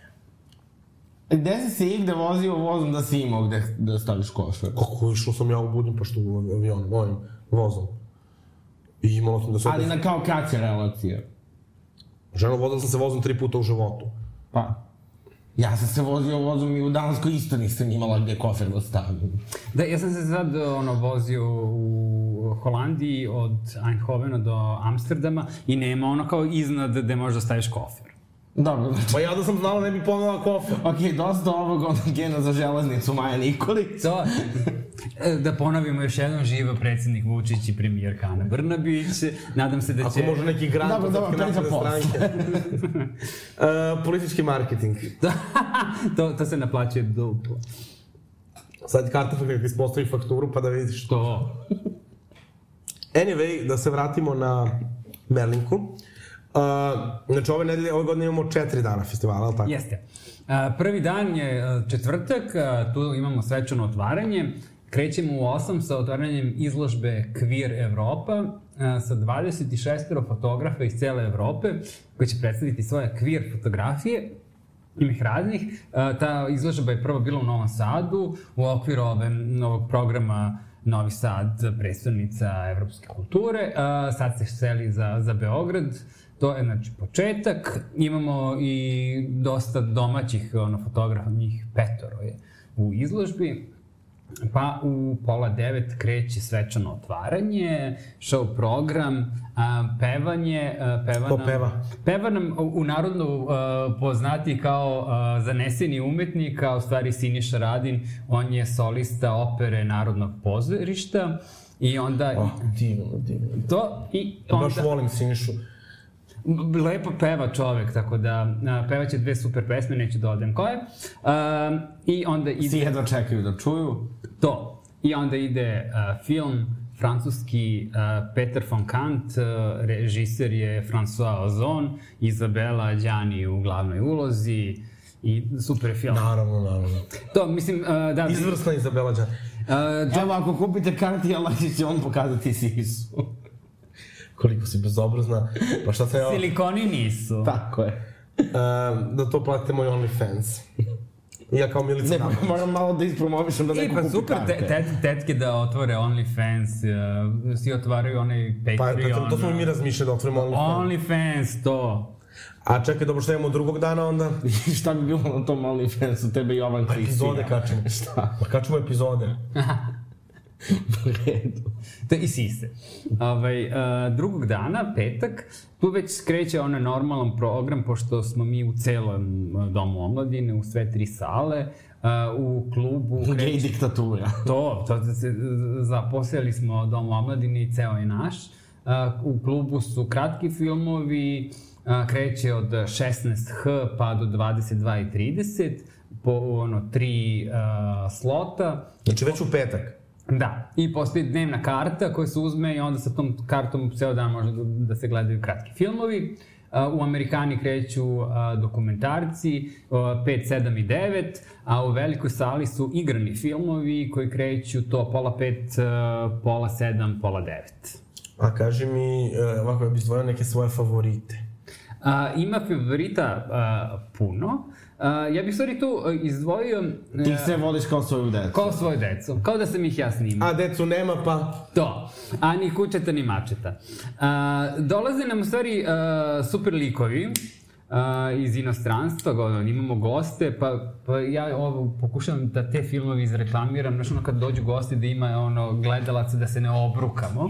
C: Gde si se igde vozio vozom da si imao gde da staviš kofer?
D: kako išao sam ja u Budimpeštu u avionu, ovim vozom. I imala sam da se...
C: Ali na kao kraće relacije.
D: Ženo, vozila sam se vozom tri puta u životu.
C: Pa. Ja sam se vozio vozom i u Danskoj isto nisam imala gde kofer da stavim.
E: Da, ja sam se sad ono, vozio u Holandiji od Eindhovena do Amsterdama i nema ono kao iznad gde možeš da staviš kofer.
C: Dobro,
D: Pa ja da sam znala ne bi pomela kofer.
C: ok, dosta ovog onog gena za železnicu Maja Nikolić.
E: To, e, da ponovimo još jednom, živa predsednik Vučić i premijerka Ana Brnabić. Nadam se da
D: Ako
E: će...
D: može neki grant
C: Dobro,
D: od
C: dobro,
D: Srpske napredne stranke. uh, politički marketing.
E: to, to se naplaćuje duplo.
D: Sad karta kad ispostavi fakturu pa da vidiš.
E: To.
D: Anyway, da se vratimo na Merlinku. Uh, znači, ove nedelje, ove godine imamo četiri dana festivala, ali tako?
E: Jeste. A, prvi dan je a, četvrtak, a, tu imamo svečano otvaranje. Krećemo u 8 sa otvaranjem izložbe Queer Evropa sa 26 fotografa iz cele Evrope koji će predstaviti svoje queer fotografije ima ih raznih. Ta izložba je prvo bila u Novom Sadu u okviru ove, novog programa Novi Sad, predstavnica evropske kulture. Sad se seli za, za Beograd. To je, znači, početak. Imamo i dosta domaćih ono, fotografa, njih petoro je u izložbi. Pa u pola devet kreće svečano otvaranje, show program, a, pevanje, a, peva
D: Ko
E: nam,
D: peva?
E: Peva nam u, narodu a, poznati kao a, zaneseni umetnik, a u stvari Siniša Radin, on je solista opere Narodnog pozorišta i onda...
D: Oh, divno, divno.
E: To i onda...
D: Baš volim Sinišu.
E: Lepo peva čovek, tako da a, pevaće dve super pesme, neću da odem koje. A, I onda ide...
C: Svi jedva čekaju da čuju.
E: To. I onda ide uh, film francuski uh, Peter von Kant, uh, režiser je François Ozon, Izabela Đani u glavnoj ulozi i super film.
D: Naravno, naravno.
E: To, mislim, uh, da...
D: Izvrsna Izabela Đan.
E: Uh,
C: Evo, ako kupite karti, Aleksić će on pokazati Sisu.
D: Koliko si bezobrazna. Pa šta sam ja...
E: silikoni nisu.
C: Tako je.
D: Uh, da to platite moj OnlyFans. Ja kao Milica
C: Ne, moram malo da ispromovišem da
E: I
C: neko
E: pa
C: kupi
E: super, te,
C: karte.
E: tet, tetke da otvore OnlyFans, uh, svi otvaraju onaj
D: Pa,
E: Patreon.
D: pa to, to smo i mi razmišljali da otvorimo OnlyFans.
E: OnlyFans, to.
D: A čekaj, dobro, šta imamo drugog dana onda?
C: Šta bi bilo na tom OnlyFansu, tebe Jovan Kristija?
D: Epizode kačemo.
C: Šta?
D: Pa kačemo epizode.
C: Redu.
E: To je i sise. Ovaj, uh, drugog dana, petak, tu već kreće onaj normalan program, pošto smo mi u celom uh, domu omladine, u sve tri sale, uh, u klubu
C: Gej
E: kreće...
C: diktatura.
E: To, to se, zaposeli smo dom omladine i ceo je naš. Uh, u klubu su kratki filmovi, uh, kreće od 16h pa do 22.30, po ono, tri uh, slota.
D: Znači već u petak.
E: Da, i postoji dnevna karta koja se uzme i onda sa tom kartom ceo dan može da, da se gledaju kratki filmovi. Uh, u Amerikani kreću uh, dokumentarci uh, 5, 7 i 9, a u velikoj sali su igrani filmovi koji kreću to pola 5, uh, pola 7, pola 9.
D: A kaži mi, uh, ovako, ja bih izdvojio neke svoje favorite.
E: A, ima favorita a, puno. A, ja bih stvari tu a, izdvojio
C: Ti
E: a,
C: se voliš kao svoju decu.
E: kao svoju decu, kao da sam ih ja snimao.
D: A decu nema, pa...
E: To, a ni kućeta ni mačeta. A, dolaze nam u stvari a, super likovi a, iz inostranstva, go, imamo goste, pa, pa ja ovo, pokušavam da te filmove izreklamiram, znaš ono kad dođu gosti da ima ono gledalaca da se ne obrukamo.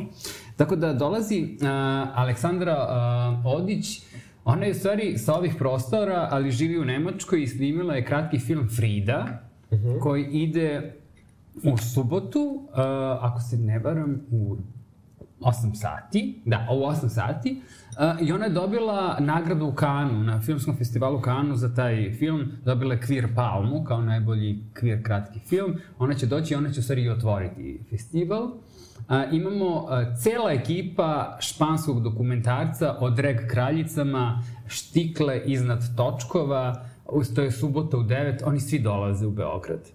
E: Tako da dolazi a, Aleksandra a, Odić, Ona je u stvari sa ovih prostora, ali živi u Nemačkoj i snimila je kratki film Frida, koji ide u subotu, uh, ako se ne varam, u 8 sati, da, u 8 sati, uh, i ona je dobila nagradu u Kanu, na filmskom festivalu u Kanu za taj film, dobila je Queer Palmu, kao najbolji queer kratki film, ona će doći i ona će u stvari i otvoriti festival. A, imamo a, cela ekipa španskog dokumentarca o drag kraljicama, štikle iznad točkova, to je subota u 9, oni svi dolaze u Beograd.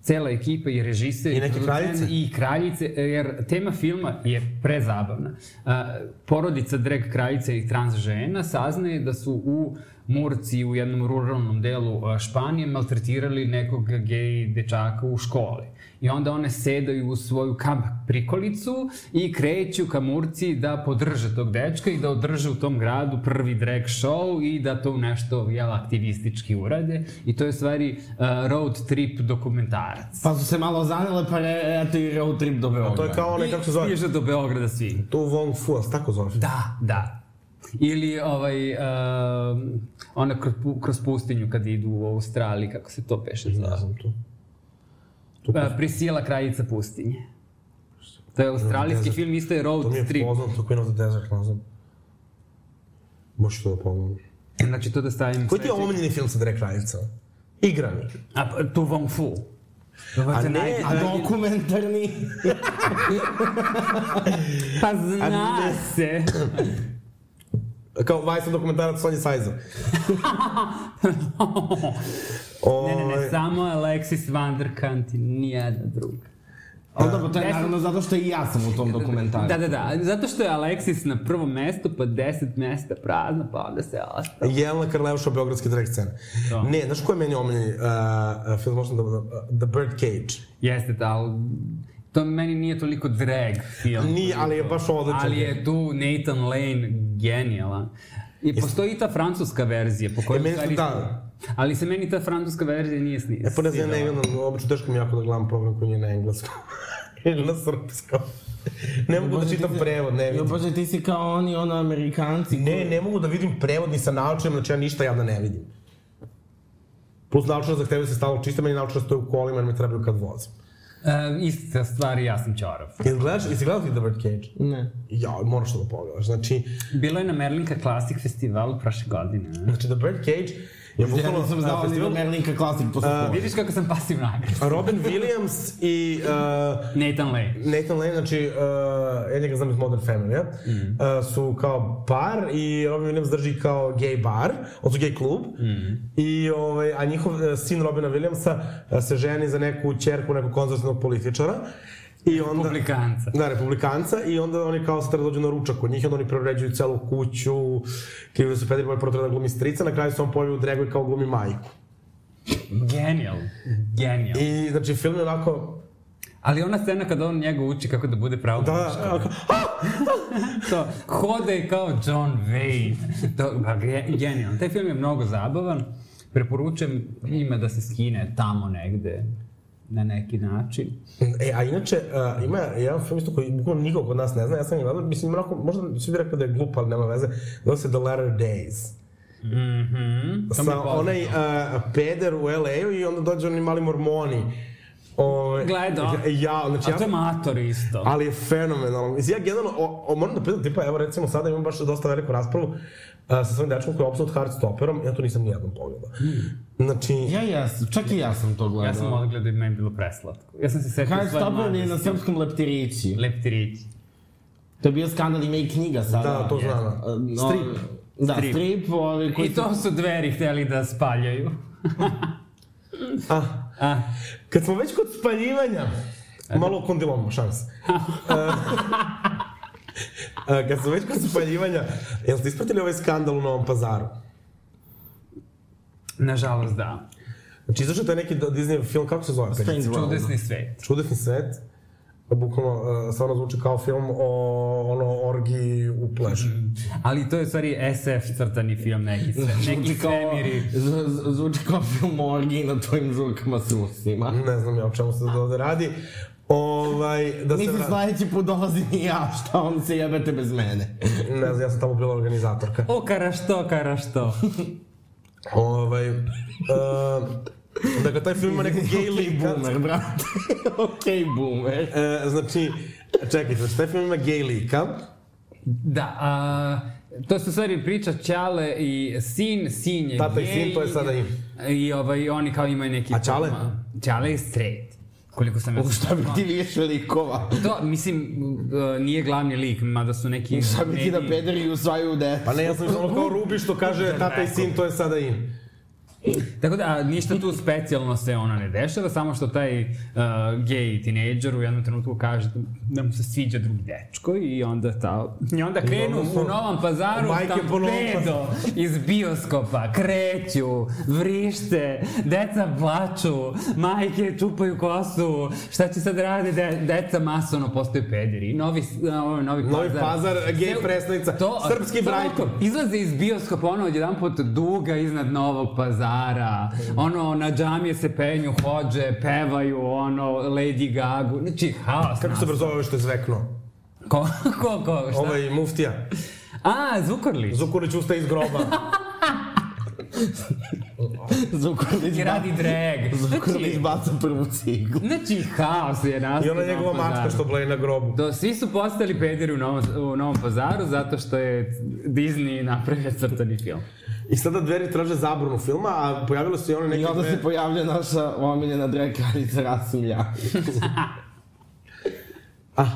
E: Cela ekipa i režiser
D: I neke kraljice?
E: i kraljice, jer tema filma je prezabavna. A, porodica drag kraljica i trans žena saznaje da su u Murci u jednom ruralnom delu a, Španije maltretirali nekog gej dečaka u školi. I onda one sedaju u svoju kamp prikolicu i kreću ka Murci da podrže tog dečka i da održe u tom gradu prvi drag show i da to nešto jel, aktivistički urade. I to je stvari uh, road trip dokumentarac.
C: Pa su se malo zanele, pa je, eto i road trip do Beograda.
D: To je kao onaj, kako se zove?
E: Stiže do Beograda svi.
D: To Wong Fu, a tako zove?
E: Da, da. Ili ovaj, uh, ona kroz, kroz pustinju kad idu u Australiji, kako se to beše
D: Ne
E: zove.
D: znam to. To,
E: Uh, Prisila kraljica pustinje. To je australijski film, isto je road
D: to mi je
E: trip.
D: poznato, Queen of the Desert, ne znam. Možeš to da pogledam.
E: Znači to da stavim...
D: Koji ti je omiljeni film sa drag kraljicama? Igrani.
E: A, pa, Tu Wong Fu. Dobar
D: A
E: te
D: ne,
E: najbolji.
C: A dokumentarni?
E: Pa zna se.
D: Kao Vajsa dokumentarac Sonja Sajza.
E: Ne, ne, ne,
D: Ovaj,
E: samo Alexis Vanderkant i nijedna druga.
C: Ali dobro, to je
E: Deset-
C: naravno zato što i ja sam u tom dokumentarcu.
E: Da, da, da, zato što je Alexis na prvom mestu, pa deset mesta prazno, pa onda se ostalo.
D: Jelena Karleuša, Beogradske drag scene.
E: Da.
D: Ne, znaš ko je meni omiljeni uh, film, možda da, uh, The Bird Cage.
E: Jeste, da, ali to meni nije toliko drag film.
D: Nije, ali je baš odličan.
E: Ali je tu Nathan Lane genijalan. I postoji i ta francuska verzija po kojoj...
D: E,
E: stvari-
D: da.
E: Ali se meni ta francuska verzija nije sni.
D: E pa ne znam, ne gledam, obično teško mi jako da gledam program koji nije na engleskom. Ili na srpskom. ne mogu da čitam
C: ti
D: prevod, ne
C: Jo,
D: vidim.
C: bože, ti si kao oni, ono, Amerikanci.
D: Ne, ne mogu da vidim prevod ni sa naučnim, znači ja ništa javno ne vidim. Plus naučno zahtevaju se stalno čiste, meni naučno stoje u kolima jer mi trebaju kad vozim.
E: E, ista stvar, i ja sam čorav.
D: Jel gledaš, jesi gledao ti The Bird Cage?
C: Ne.
D: Ja, moraš to da pogledaš. Znači,
E: Bilo je na Merlinka Classic festivalu prošle godine. ne?
D: znači The Bird Cage je
C: Ja
D: bukvalno
C: nisam
D: a,
C: znao
D: festival
C: Merlinka Klasik postoji.
E: Vidiš kako sam pasivno agresivno.
D: Robin Williams i uh,
E: Nathan Lane.
D: Nathan Lane, znači, uh, ja njega znam iz Modern Family, ja?
E: Mm.
D: Uh, su kao par i Robin Williams drži kao gay bar, odnosno gay klub.
E: Mm.
D: I, ovaj, a njihov uh, sin Robina Williamsa uh, se ženi za neku čerku nekog konzervativnog političara. I onda,
E: Republikanca.
D: Da, republikanca i onda oni kao se treba da dođu na ručak kod njih onda oni preuređuju celu kuću, krivi da su pederi, prvo treba da glumi strica, na kraju se on pojavi u dregu i kao glumi majku.
E: Genijal. Genijal.
D: I znači film je onako,
E: Ali ona scena kada on njega uči kako da bude pravo
D: da,
E: muško. To, hode kao John Wayne. To, ba, ge- genijalno. Taj film je mnogo zabavan. Preporučujem ima da se skine tamo negde na neki način.
D: E, a inače, uh, ima jedan film isto koji bukvalno niko kod nas ne zna, ja sam ga gledao, mislim, onako, možda svi bi rekli da je glup, ali nema veze, zove se The Latter Days.
E: Mhm. Mi je
D: Sa onaj uh, peder u LA-u i onda dođe oni mali mormoni. O,
E: Gledao.
D: Ja, znači
E: A to je
D: ja,
E: mator isto.
D: ali je fenomenalno. Mislim, ja generalno, o, o, moram da priznam, tipa, evo recimo sada imam baš dosta veliku raspravu uh, sa svojim dečkom koji je Absolute Heartstopperom, ja to nisam nijednom pogledao. Znači,
C: Ja jesam, čak i ja sam to gledao.
E: Ja sam odgledao i meni bilo preslatko. Ja sam se setio svoje
C: Stopper je na
E: mladosti.
C: srpskom Leptirići.
E: Leptirići.
C: To je bio skandal, ima i knjiga sada.
D: da, to znam.
C: Uh, no,
D: Strip.
C: Da,
E: Strip.
C: strip, ovi koji
E: I to su dveri hteli da spaljaju.
D: Ah,
E: A,
D: Kad smo već kod spaljivanja, malo o kondilomu, šans. E, kad smo već kod spaljivanja, jel ste ispratili ovaj skandal u Novom pazaru?
E: nažalost da.
D: Znači, izašao je taj neki Disney film, kako se zove?
C: Strange? World.
E: Čudesni svet.
D: Čudesni svet. Bukvalno, uh, stvarno zvuči kao film o ono, orgiji u plešu.
E: Ali to je u stvari SF crtani film, neki, sve, neki
C: Zvuči kao,
E: svemiri.
C: zvuči kao film Orgi na tvojim žurkama s Rusima.
D: Ne znam ja o čemu se ovde radi. Ovaj, da se
C: Mislim,
D: vra...
C: sledeći put dolazim i ja, šta vam se jebete bez mene.
D: Ne znam, ja sam tamo bila organizatorka.
E: O, kara što, kara što.
D: Ovaj, uh, dakle, taj film ima neku gay
C: Okej,
D: lika.
C: boomer, brate. Okej, boomer.
D: E, znači, čekajte, znači, taj film ima gay lika.
E: Da, a, to se u stvari priča Ćale i sin, sin je
D: Tata i
E: gej.
D: sin, to je sada im.
E: I ovaj, oni kao imaju neki...
D: A Ćale?
E: Ćale je straight. Koliko sam ja...
C: Šta bi ti više likova?
E: To, mislim, uh, nije glavni lik, mada su neki...
C: Šta bi ti da pederi usvajaju decu?
D: Pa ne, ja sam ono kao Rubi što kaže tata i sin, to je sada im.
E: Tako da, a, ništa tu specijalno se ona ne dešava, samo što taj uh, gej tinejdžer u jednom trenutku kaže da, mu se sviđa drugi dečko i onda ta... I onda krenu u Novom pazaru tampedo iz bioskopa, kreću, vrište, deca plaču, majke čupaju kosu, šta će sad radi, de, deca masovno postaju pederi. Novi, novi, novi pazar.
D: Novi pazar, gej predstavnica, srpski
E: ovako, Izlaze iz bioskopa, ono, odjedan put duga iznad Novog pazara, ono, na džamije se penju, hođe, pevaju, ono, Lady Gaga, znači, haos.
D: Kako se brzo ovo što je zvekno?
E: Ko, ko, ko, šta?
D: Ovaj muftija.
E: A, Zukorlić.
D: Zukurić ustaje iz groba.
C: Zukorlić,
E: I radi drag.
C: Zukorlić
E: Znači,
C: baca prvu ciglu.
E: znači haos je nastao.
D: I ona njegova mačka što bleje na grobu.
E: Do, svi su postali pederi u Novom, u Novom pazaru zato što je Disney napravio crtani film.
D: I sada dveri traže zabranu filma, a pojavilo se i one neke
C: I onda
D: dve...
C: se pojavlja naša omiljena drag kraljica Rasim Ljajić.
D: Ah,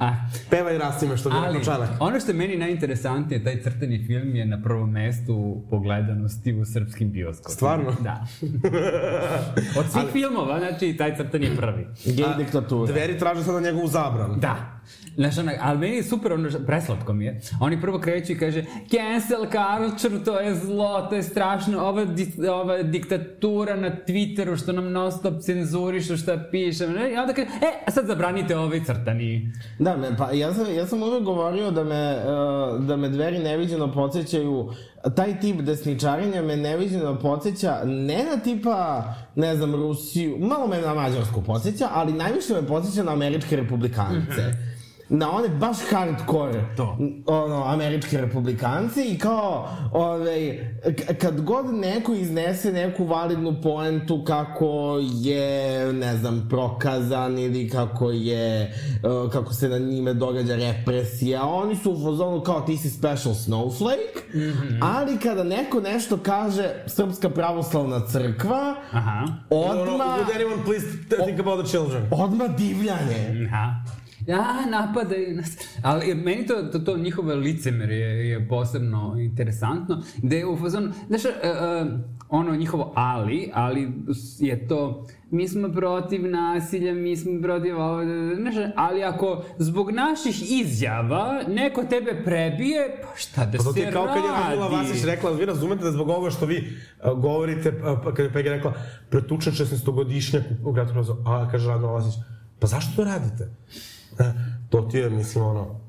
E: A,
D: pevaj Rasime što bi
E: ali,
D: rekao Čanak.
E: ono što je meni najinteresantnije, taj crtani film je na prvom mestu po gledanosti u srpskim bioskopima.
D: Stvarno?
E: Da. Od svih filmova, znači, taj crtani je prvi.
C: Gej diktatura.
D: Dveri traže sada njegovu zabranu.
E: Da. Znaš, onak, ali meni je super, ono, preslatko mi je. Oni prvo kreću i kaže, cancel culture, to je zlo, to je strašno, ova, di, ova diktatura na Twitteru što nam non stop cenzurišu šta pišem. I onda kaže, e, a sad zabranite ovaj crtani.
C: Da, me, pa ja sam, ja sam uvek govorio da me, uh, da me dveri neviđeno podsjećaju, taj tip desničarenja me neviđeno podsjeća ne na tipa, ne znam, Rusiju, malo me na Mađarsku podsjeća, ali najviše me podsjeća na američke republikance. Na one baš hardcore
E: To.
C: ono, američki republikanci i kao, ovaj, kad god neko iznese neku validnu poentu kako je, ne znam, prokazan ili kako je, uh, kako se na njime događa represija, oni su u fazonu kao ti si special snowflake, ali kada neko nešto kaže Srpska pravoslavna crkva,
E: Aha.
C: Odma,
D: would anyone please think about the children?
C: odma divljanje.
E: Aha. Ja, napadaju nas. Ali meni to, to, to njihove licemer je, je posebno interesantno, gde je u fazonu, znaš, uh, ono njihovo ali, ali je to, mi smo protiv nasilja, mi smo protiv ovo, znaš, ali ako zbog naših izjava neko tebe prebije, pa šta da
D: Pa
E: se
D: je kao kad je
E: radi?
D: Vasić rekla, vi razumete da zbog ovoga što vi uh, govorite, uh, pa kad je Pegi rekla, pretučen 16-godišnjak u gradu a kaže Radmila Vasić, pa zašto to radite? To ti je, mislim, ono...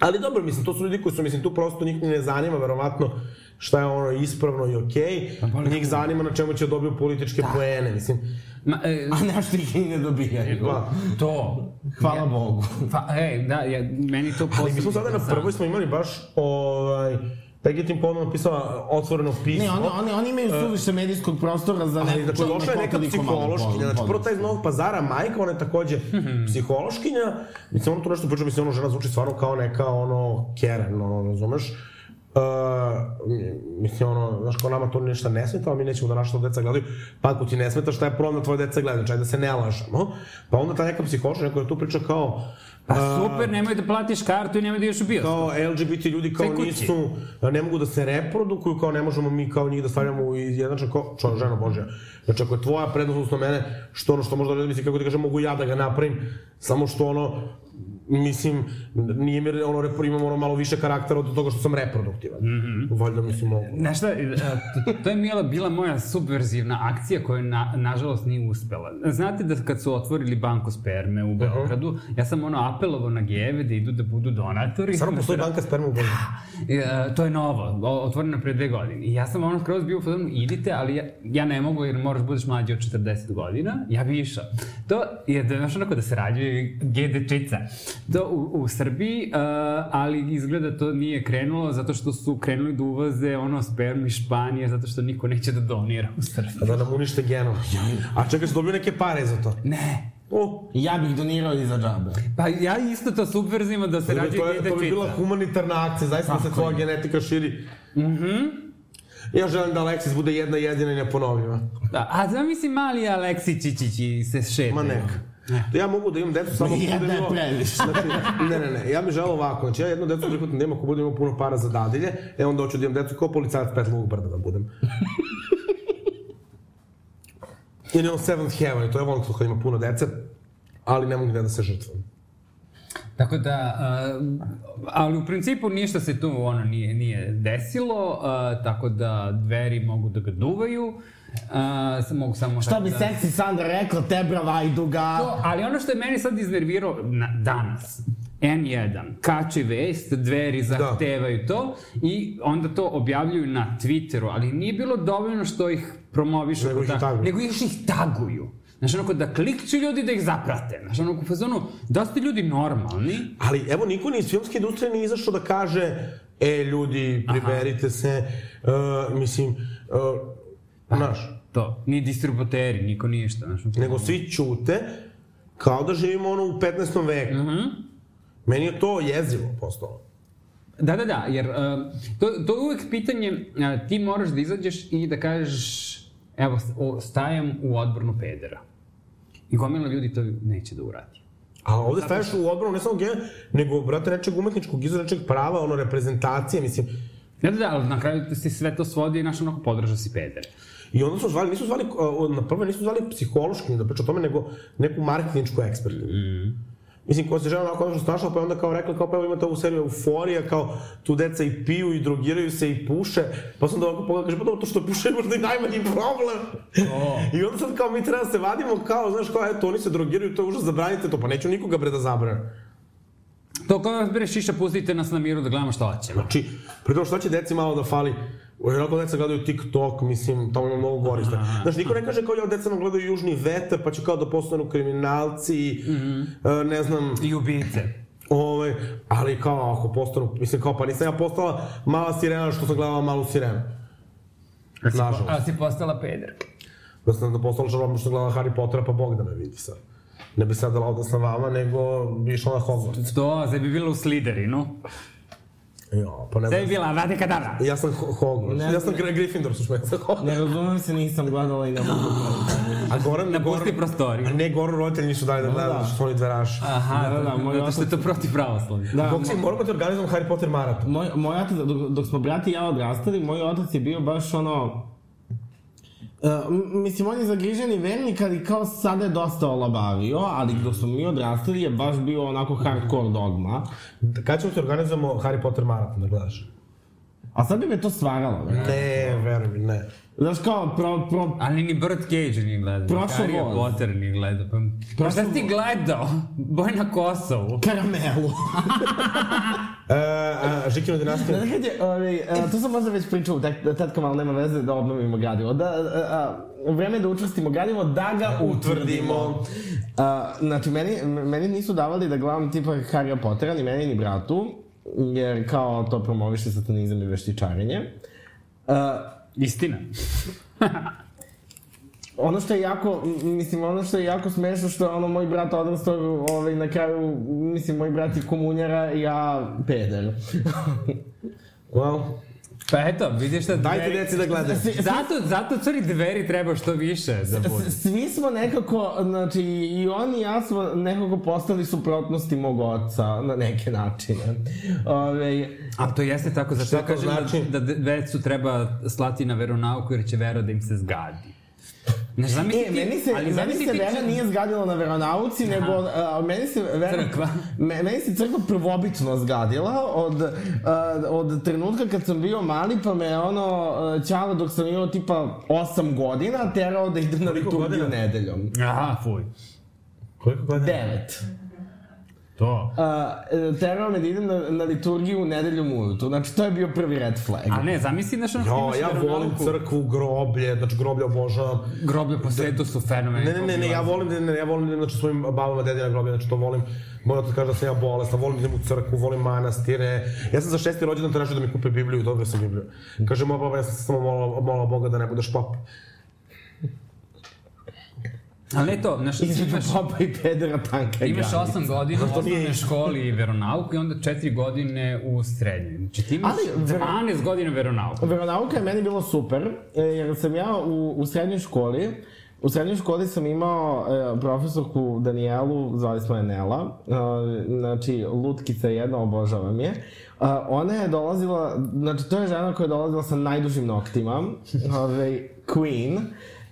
D: Ali dobro, mislim, to su ljudi koji su, mislim, tu prosto njih ne zanima, verovatno, šta je ono ispravno i okej. Okay. Njih zanima na čemu će dobiju političke da. poene, mislim.
E: Ma, e,
C: A nešto ih i ne dobijaju.
D: Pa,
E: to.
C: Hvala Bogu.
E: Pa, ej, da, ja, meni to posebno
D: ali mi smo sada na prvoj smo imali baš, ovaj, Peggy je tim povodom napisala otvoreno pismo.
C: Ne, oni, oni, oni imaju suviše medijskog prostora za
D: Ali,
C: neko
D: znači, došla je neka psihološkinja, znači, prvo taj iz Novog pazara, majka, ona je takođe psihološkinja, mislim, ono tu nešto priča, mislim, ono žena zvuči stvarno kao neka, ono, Keren, ono, razumeš? Uh, mislim, ono, znaš, kao nama to ništa ne smeta, ali mi nećemo da naša to deca gledaju. Pa ako ti ne smeta, šta je problem da tvoje deca gledaju? Znači, da se ne lažemo. Pa onda ta neka psihološkinja koja tu priča kao,
E: Pa super, nemoj da platiš kartu i nemoj da ideš u bioskop.
D: kao LGBT ljudi kao nisu, ne mogu da se reprodukuju, kao ne možemo mi kao njih da stavljamo u izjednačan, kao, čo, žena Božja. Znači, ako je tvoja prednost odnosno mene, što ono što možda ne misli, kako ti kažem, mogu ja da ga napravim, samo što ono, mislim, nije mi, ono, imam ono malo više karaktera od toga što sam reproduktivan. Mm -hmm. Valjda, mislim, mogu.
E: Znaš šta, e, to, je bila, bila moja subverzivna akcija koja na, nažalost nije uspela. Znate da kad su otvorili banku sperme u Beogradu, ja sam ono apelovao na gejeve da idu da budu donatori.
D: Stvarno postoji banka sperma u Božju.
E: E, to je novo, otvoreno pre dve godine. I ja sam ono skroz bio u fazonu, idite, ali ja, ja ne mogu jer moraš da budeš mlađi od 40 godina, ja bi išao. To je, da, znaš onako da se rađuje gej dečica. To u, u Srbiji, uh, ali izgleda to nije krenulo zato što su krenuli da uvoze ono spermu iz Španije, zato što niko neće da donira u Srbiji.
D: Da nam unište genom. A čekaj, su dobili neke pare za to.
E: Ne.
D: O,
C: Ja bih donirao i za džabe.
E: Pa ja isto to subverzimo da se
D: to,
E: rađuje
D: to, je, to bi bila humanitarna akcija, zaista da se
C: Tako
D: tvoja genetika širi. Mhm. Ja želim da Alexis bude jedna jedina i neponovljiva.
E: Da, a zamisli mali Aleksićići se šetaju.
D: Ma neka. Ja mogu da imam decu samo ako
C: Jedna
D: bude
C: je
D: imao... Znači, ne, ne, ne, ja bih želeo ovako, znači ja jedno decu prihvatam da imam ako budem imao puno para za dadilje, e onda hoću da imam decu kao policajac Petlovog brda da budem. Ili on Seventh Heaven, to je volno kad ima puno dece, ali ne mogu da se žrtvam.
E: Tako da, uh, ali u principu ništa se tu ono nije, nije desilo, uh, tako da dveri mogu da ga duvaju, uh, mogu samo...
C: Što
E: tako
C: bi
E: da...
C: seksi Sandra rekla, tebra vajduga.
E: To, ali ono što je meni sad iznervirao na, danas, N1, kače vest, dveri zahtevaju da. to i onda to objavljuju na Twitteru, ali nije bilo dovoljno što ih promovišu.
D: Nego ih
E: da,
D: taguju.
E: Nego još ih taguju. Znaš, onako da klikću ljudi da ih zaprate. Znaš, onako u fazonu, da ste ljudi normalni,
D: Ali evo, niko ni iz filmske industrije nije izašao da kaže e, ljudi, priberite se, uh, mislim, uh, Znaš,
E: To. Ni distributeri, niko ništa. Znaš,
D: nego svi ćute, kao da živimo ono u 15. veku. Meni je to jezivo postalo.
E: Da, da, da, jer uh, to, to je uvek pitanje, uh, ti moraš da izađeš i da kažeš, evo, stajem u odbranu pedera. I gomila ljudi to neće da uradi.
D: A ovde staješ u odbranu ne samo genija, nego, brate, nečeg umetničkog izra, nečeg prava, ono, reprezentacije, mislim.
E: Da, da, da, ali na kraju se sve to svodi i naš onako podrža si pedere.
D: I onda su zvali, nisu zvali, na prve nisu zvali psihološki da priča o tome, nego neku marketinčku ekspertu. Mm. Mislim, ko se žena onako nešto snašla, pa je onda kao rekla, kao pa imate ovu seriju Euforija, kao tu deca i piju i drogiraju se i puše, pa sam da ovako pogledam, kaže, pa dobro, to što puše je možda i najmanji problem.
E: O.
D: I onda sad kao mi treba da se vadimo, kao, znaš, kao, eto, oni se drogiraju, to je užas, zabranite to, pa neću nikoga bre da zabranim.
E: To kao bere šiša, pustite nas na miru da gledamo šta hoćemo.
D: Znači, pritom šta će deci malo da fali? Jer ako deca gledaju TikTok, mislim, tamo ima mnogo gorista. Znaš, niko ne kaže kao ja deca nam gledaju južni vetar, pa će kao da postanu kriminalci, mm -hmm. ne znam,
E: I ubice.
D: Ove, ali kao ako postanu, mislim kao pa nisam ja postala mala sirena što sam gledala malu sirenu. Nažalost.
E: A si postala peder.
D: Da sam da postala čarobna što gledala Harry Pottera, pa Bog da me vidi sad. Ne bi sad dala sa vama, nego bi išla na Hogwarts.
E: To, sve bi bilo u Slytherinu.
D: Jo, pa ne
E: Sve bi
D: znam.
E: bila Vade Kadavra.
D: Ja sam Ho- Hogwarts.
C: Ne
D: ja sam. Gry- Gryffindor, su šme sa Hogwarts.
C: Ne razumem se, nisam gledala i ne mogu da
D: A Goran,
E: Napusti
D: Goran-
E: prostoriju.
D: A ne, Goran roditelji nisu dali da gledaju,
C: da.
D: da. što su oni dveraši.
E: Aha,
C: Da, da, moj
E: zato što je to protiv pravoslavlja.
C: Da,
D: Dok si, moramo ti organizujemo Harry Potter maraton.
C: Moj, moj otac, dok, dok smo brati i ja odrastali, moj otac je bio baš ono... Uh, mislim, on je zagriženi vernik, ali kao sada je dosta olabavio, ali dok smo mi odrastali je baš bio onako hardcore dogma.
D: Kad ćemo ti organizujemo Harry Potter maraton da gledaš?
C: A sad bi me to stvaralo, ne?
D: Ne, veruj mi, ne.
C: Znaš kao, pro, pro,
E: Ali ni Birdcage nije gledao.
C: Prošao
E: Harry
C: voz.
E: Potter nije gledao. Pa, pa šta si ti gledao? Boj na Kosovu.
C: karamelu.
D: E, a, Žikina dinastija.
C: Znaš kad je, ovaj, a, to sam možda već pričao, tak, tad kao malo nema veze da obnovimo gradivo. Da, a, a, vreme je da učvrstimo gradivo, da ga utvrdimo. A, znači, meni, meni nisu davali da gledam tipa Harry Pottera, ni meni, ni bratu, jer kao to promoviše satanizam i veštičarenje. A,
E: Istina.
C: ono što je jako, mislim, ono što je jako smešno što je ono moj brat odrastao, ovaj, na kraju, mislim, moj brat je komunjara i ja peder.
D: Well,
E: Pa eto, vidiš šta...
D: dajte
E: dveri-
D: deci da gledaju.
E: Zato, zato curi dveri treba što više da budu.
C: S- Svi smo nekako, znači, i on i ja smo nekako postali suprotnosti mog oca na neke načine. Ove,
E: A to jeste tako, zato ja kažem
D: znači?
E: da, da decu treba slati na veronauku jer će vera da im se zgadi. Ne znam,
C: e, meni se, meni se vera nije zgadila na veronauci, nego a, meni se vera...
E: Crkva.
C: Me, meni se crkva prvobično zgadila od, a, od trenutka kad sam bio mali, pa me ono, Ćala dok sam imao tipa 8 godina, terao da idem na liturgiju nedeljom.
E: Aha, fuj.
D: Koliko godina?
C: Devet.
E: To.
C: A, e, terao me da idem na, na liturgiju nedeljom ujutru. Znači, to je bio prvi red flag.
E: A ne, zamisli ono
D: Jo,
E: imaš
D: ja volim crkvu, groblje, znači groblje obožavam.
E: Groblje po svetu su fenomeni.
D: Ne, ne, ne, ne, ja volim da, ne, ja volim da, znači, svojim babama, dedina groblje, znači to volim. Moj otac kaže da sam ja bolestan, volim da idem u crkvu, volim manastire. Ja sam za šesti rođendan tražio da mi kupe Bibliju, dobio sam Bibliju. Kaže moja baba, ja sam samo molila, molila Boga da ne budeš pop.
E: Ali ne to, znaš,
C: Između popa i pedera tanka je
E: imaš
C: granica.
E: 8 godina u osnovnoj školi i veronauku i onda 4 godine u srednjoj. Znači ti imaš
C: Ali, ver-
E: 12 godina veronauku.
C: Veronauka je meni bilo super, e, jer sam ja u, u srednjoj školi, u srednjoj školi sam imao e, profesorku Danijelu, zvali smo je Nela, e, znači lutkica jedna, obožavam je. A, ona je dolazila, znači to je žena koja je dolazila sa najdužim noktima, ove, Queen.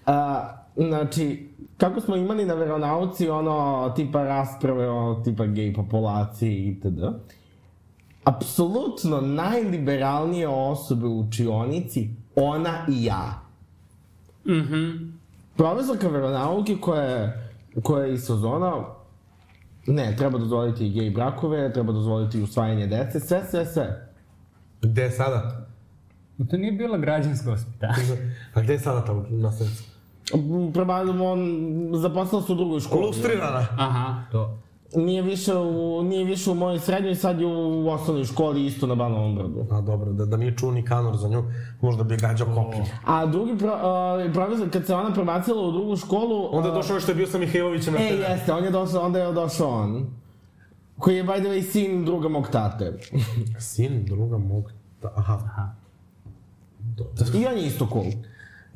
C: A, znači, kako smo imali na veronauci ono, tipa rasprave o tipa gej populaciji itd. Apsolutno najliberalnije osobe u učionici, ona i ja.
E: Mhm.
C: Profesorka veronauke koja je, koja je iz Sozona, ne, treba dozvoliti i gej brakove, treba dozvoliti i usvajanje dece, sve, sve, sve.
D: Gde je sada?
E: To nije bila građanska ospita.
D: A gde je sada ta nastavnica?
C: Prema, on zaposlila se u drugoj školi.
D: Lustrirana.
E: Aha, to.
C: Nije više, u, nije više u mojoj srednjoj, sad je u osnovnoj školi isto na Banovom brdu.
D: A dobro, da, da nije čuo ni kanor za nju, možda bi gađao koplje.
C: A drugi pro, uh, profesor, kad se ona prebacila u drugu školu...
D: Onda je došao što je bio sa Mihajlovićem na
C: E,
D: terenu.
C: jeste, on je došao, onda je došao on. Koji je, by the way, sin druga mog tate.
D: Sin druga mog... Ta, aha. aha.
C: I on je isto cool.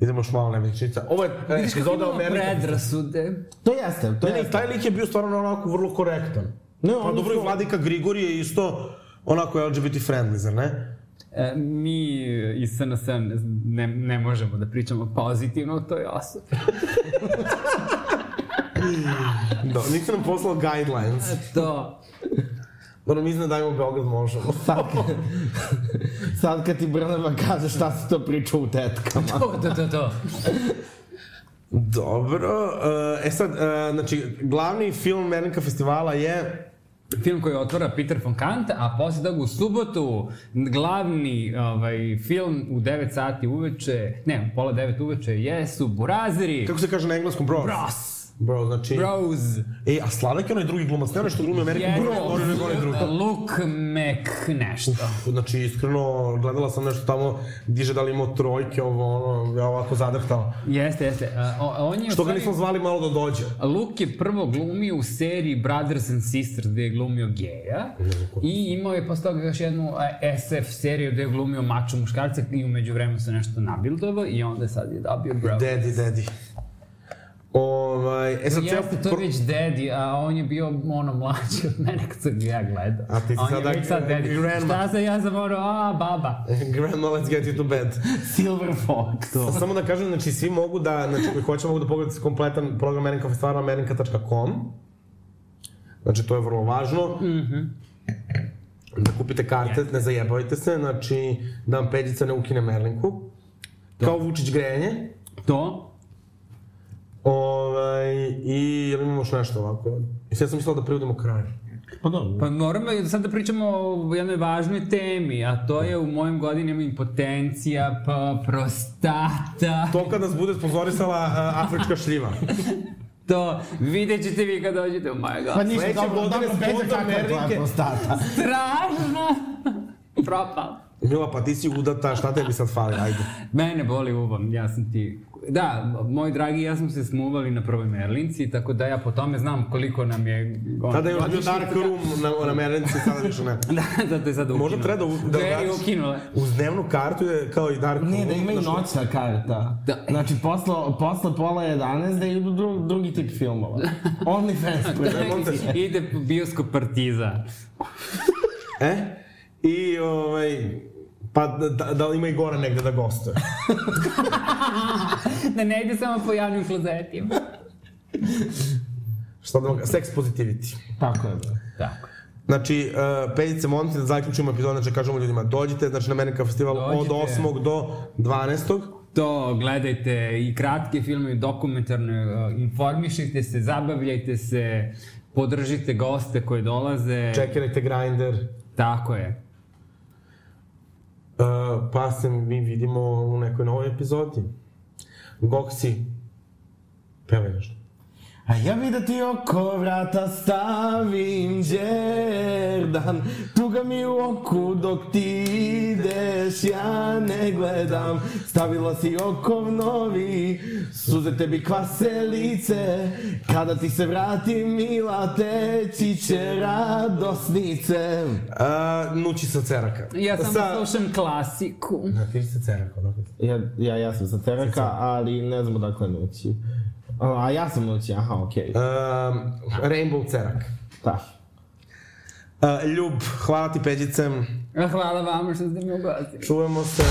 D: Idemo još malo nevičnica. Ovo je e, epizoda o Amerika.
E: predrasude.
C: To jeste, to
D: Ne, ne,
C: jeste.
D: taj lik je bio stvarno onako vrlo korektan.
C: Ne,
D: Pa dobro i Vladika Grigori je isto onako LGBT friendly, zar ne?
E: E, mi iz SNS ne, ne možemo da pričamo pozitivno o toj osobi.
D: Da, nisi nam poslao guidelines.
E: To.
D: Dobro, mi znam da imamo Beograd možemo.
C: Sad, sad kad ti Brnaba kaže šta se to priča u tetkama.
E: To, to, to, to.
D: Dobro, e sad, e, znači, glavni film Mernика festivala je...
E: Film koji otvara Peter von Kant, a posle toga u subotu glavni ovaj, film u 9 sati uveče, ne, pola 9 uveče jesu Burazeri.
D: Kako se kaže na engleskom, bros?
E: Bros.
D: Bro, znači...
E: Bros.
D: E, a Slavek je onaj drugi glumac, ne što glumi Amerikan
E: Je,
D: Bro, onaj nego onaj drugi.
E: Luke Mac nešto.
D: Znači, iskreno, gledala sam nešto tamo, diže da li imao trojke, ovo, ono, ja ovako zadrhtala.
E: Jeste, jeste. A, on je
D: Što ga nismo zvali malo da dođe?
E: Luke je prvo glumio u seriji Brothers and Sisters gde je glumio geja i imao je posle toga još jednu SF seriju gde je glumio mačo muškarca i umeđu vremenu se nešto nabildovao i onda sad je dobio bro.
D: Daddy, daddy. Ovaj, e sad,
E: Jeste, to je već daddy, a on je bio ono mlađi od mene kad sam ja gledao.
D: A ti si
E: on
D: sada
E: je već sad daddy.
D: grandma.
E: Šta sam, ja sam ono, a, baba.
D: Grandma, let's get you to bed.
C: Silver Fox. To.
D: Samo da kažem, znači svi mogu da, znači koji hoće mogu da pogledate kompletan program Merinka festivala na merinka.com. Znači to je vrlo važno.
E: Mhm.
D: Da kupite karte, ne zajebavajte se, znači da vam Peđica ne ukine Merlinku. Kao Vučić grejanje.
E: To,
D: Ovaj, I jel imamo još nešto ovako? I sad sam mislila da privodimo kraj.
C: Pa dobro.
E: Pa moramo sad da pričamo o jednoj važnoj temi, a to je u mojim godinama impotencija, pa prostata.
D: To kad nas bude sponzorisala uh, afrička šljiva.
E: To, vidjet ćete vi kad dođete u moje
C: Pa
E: godine.
C: ništa, dobro, dobro,
D: sponsor
C: kakva je prostata?
E: Strašno! Propal.
D: Mila, pa ti si udata, šta tebi sad fali, ajde.
E: Mene boli uvom, ja sam ti... Da, moj dragi, ja smo se smuvali na prvoj Merlinci, tako da ja po tome znam koliko nam je... on-
D: Tada je još bio. Dark Room na, na Merenici, sada više ne.
E: Da, zato je sad ukinuo.
D: Možda treba da, da
E: Dveri ukinule.
D: Uz dnevnu kartu je kao i Dark Room.
C: Ne, da ima i noćna karta.
E: Da.
C: Znači, posle, posle pola 11 da idu dru, drugi tip filmova. OnlyFans. pre-
E: Ide bioskop Partizan.
D: E? I, ovaj, pa da, da, da li ima i gore negde da gostuje.
E: da ne ide samo po javnim klozetima.
D: Šta da vam, sex positivity.
C: Tako je, da.
E: Tako.
D: Znači, uh, Peljice Monti, da zaključimo epizod, znači kažemo ljudima, dođite, znači na Menika festival od
E: Dođite.
D: 8. do 12.
E: To, gledajte i kratke filme, i dokumentarne, uh, informišite se, zabavljajte se, podržite goste koji dolaze.
D: Čekirajte Grindr.
E: Tako je.
D: Pa se mi vidimo u nekoj novoj epizodi. Goksi, pevaj nešto.
C: A ja bi da ti oko vrata stavim džerdan Tuga mi u oku dok ti ideš, ja ne gledam Stavila si okov novi, suze tebi kvase lice Kada ti se vrati mila, teći će radosnice
D: Uh, nući sa ceraka.
E: Ja samo
D: Sa-
E: slušam klasiku.
D: Na, ti si sa ceraka?
C: Ja, ja, ja sam sa teraka, ali ne znam odakle nući A, ja sam nući, aha, okej,
D: Um, Rainbow cerak.
C: da
D: Uh, Ljub, hvala ti Peđice.
E: Hvala vam što ste mi ugostili.
D: Čujemo se.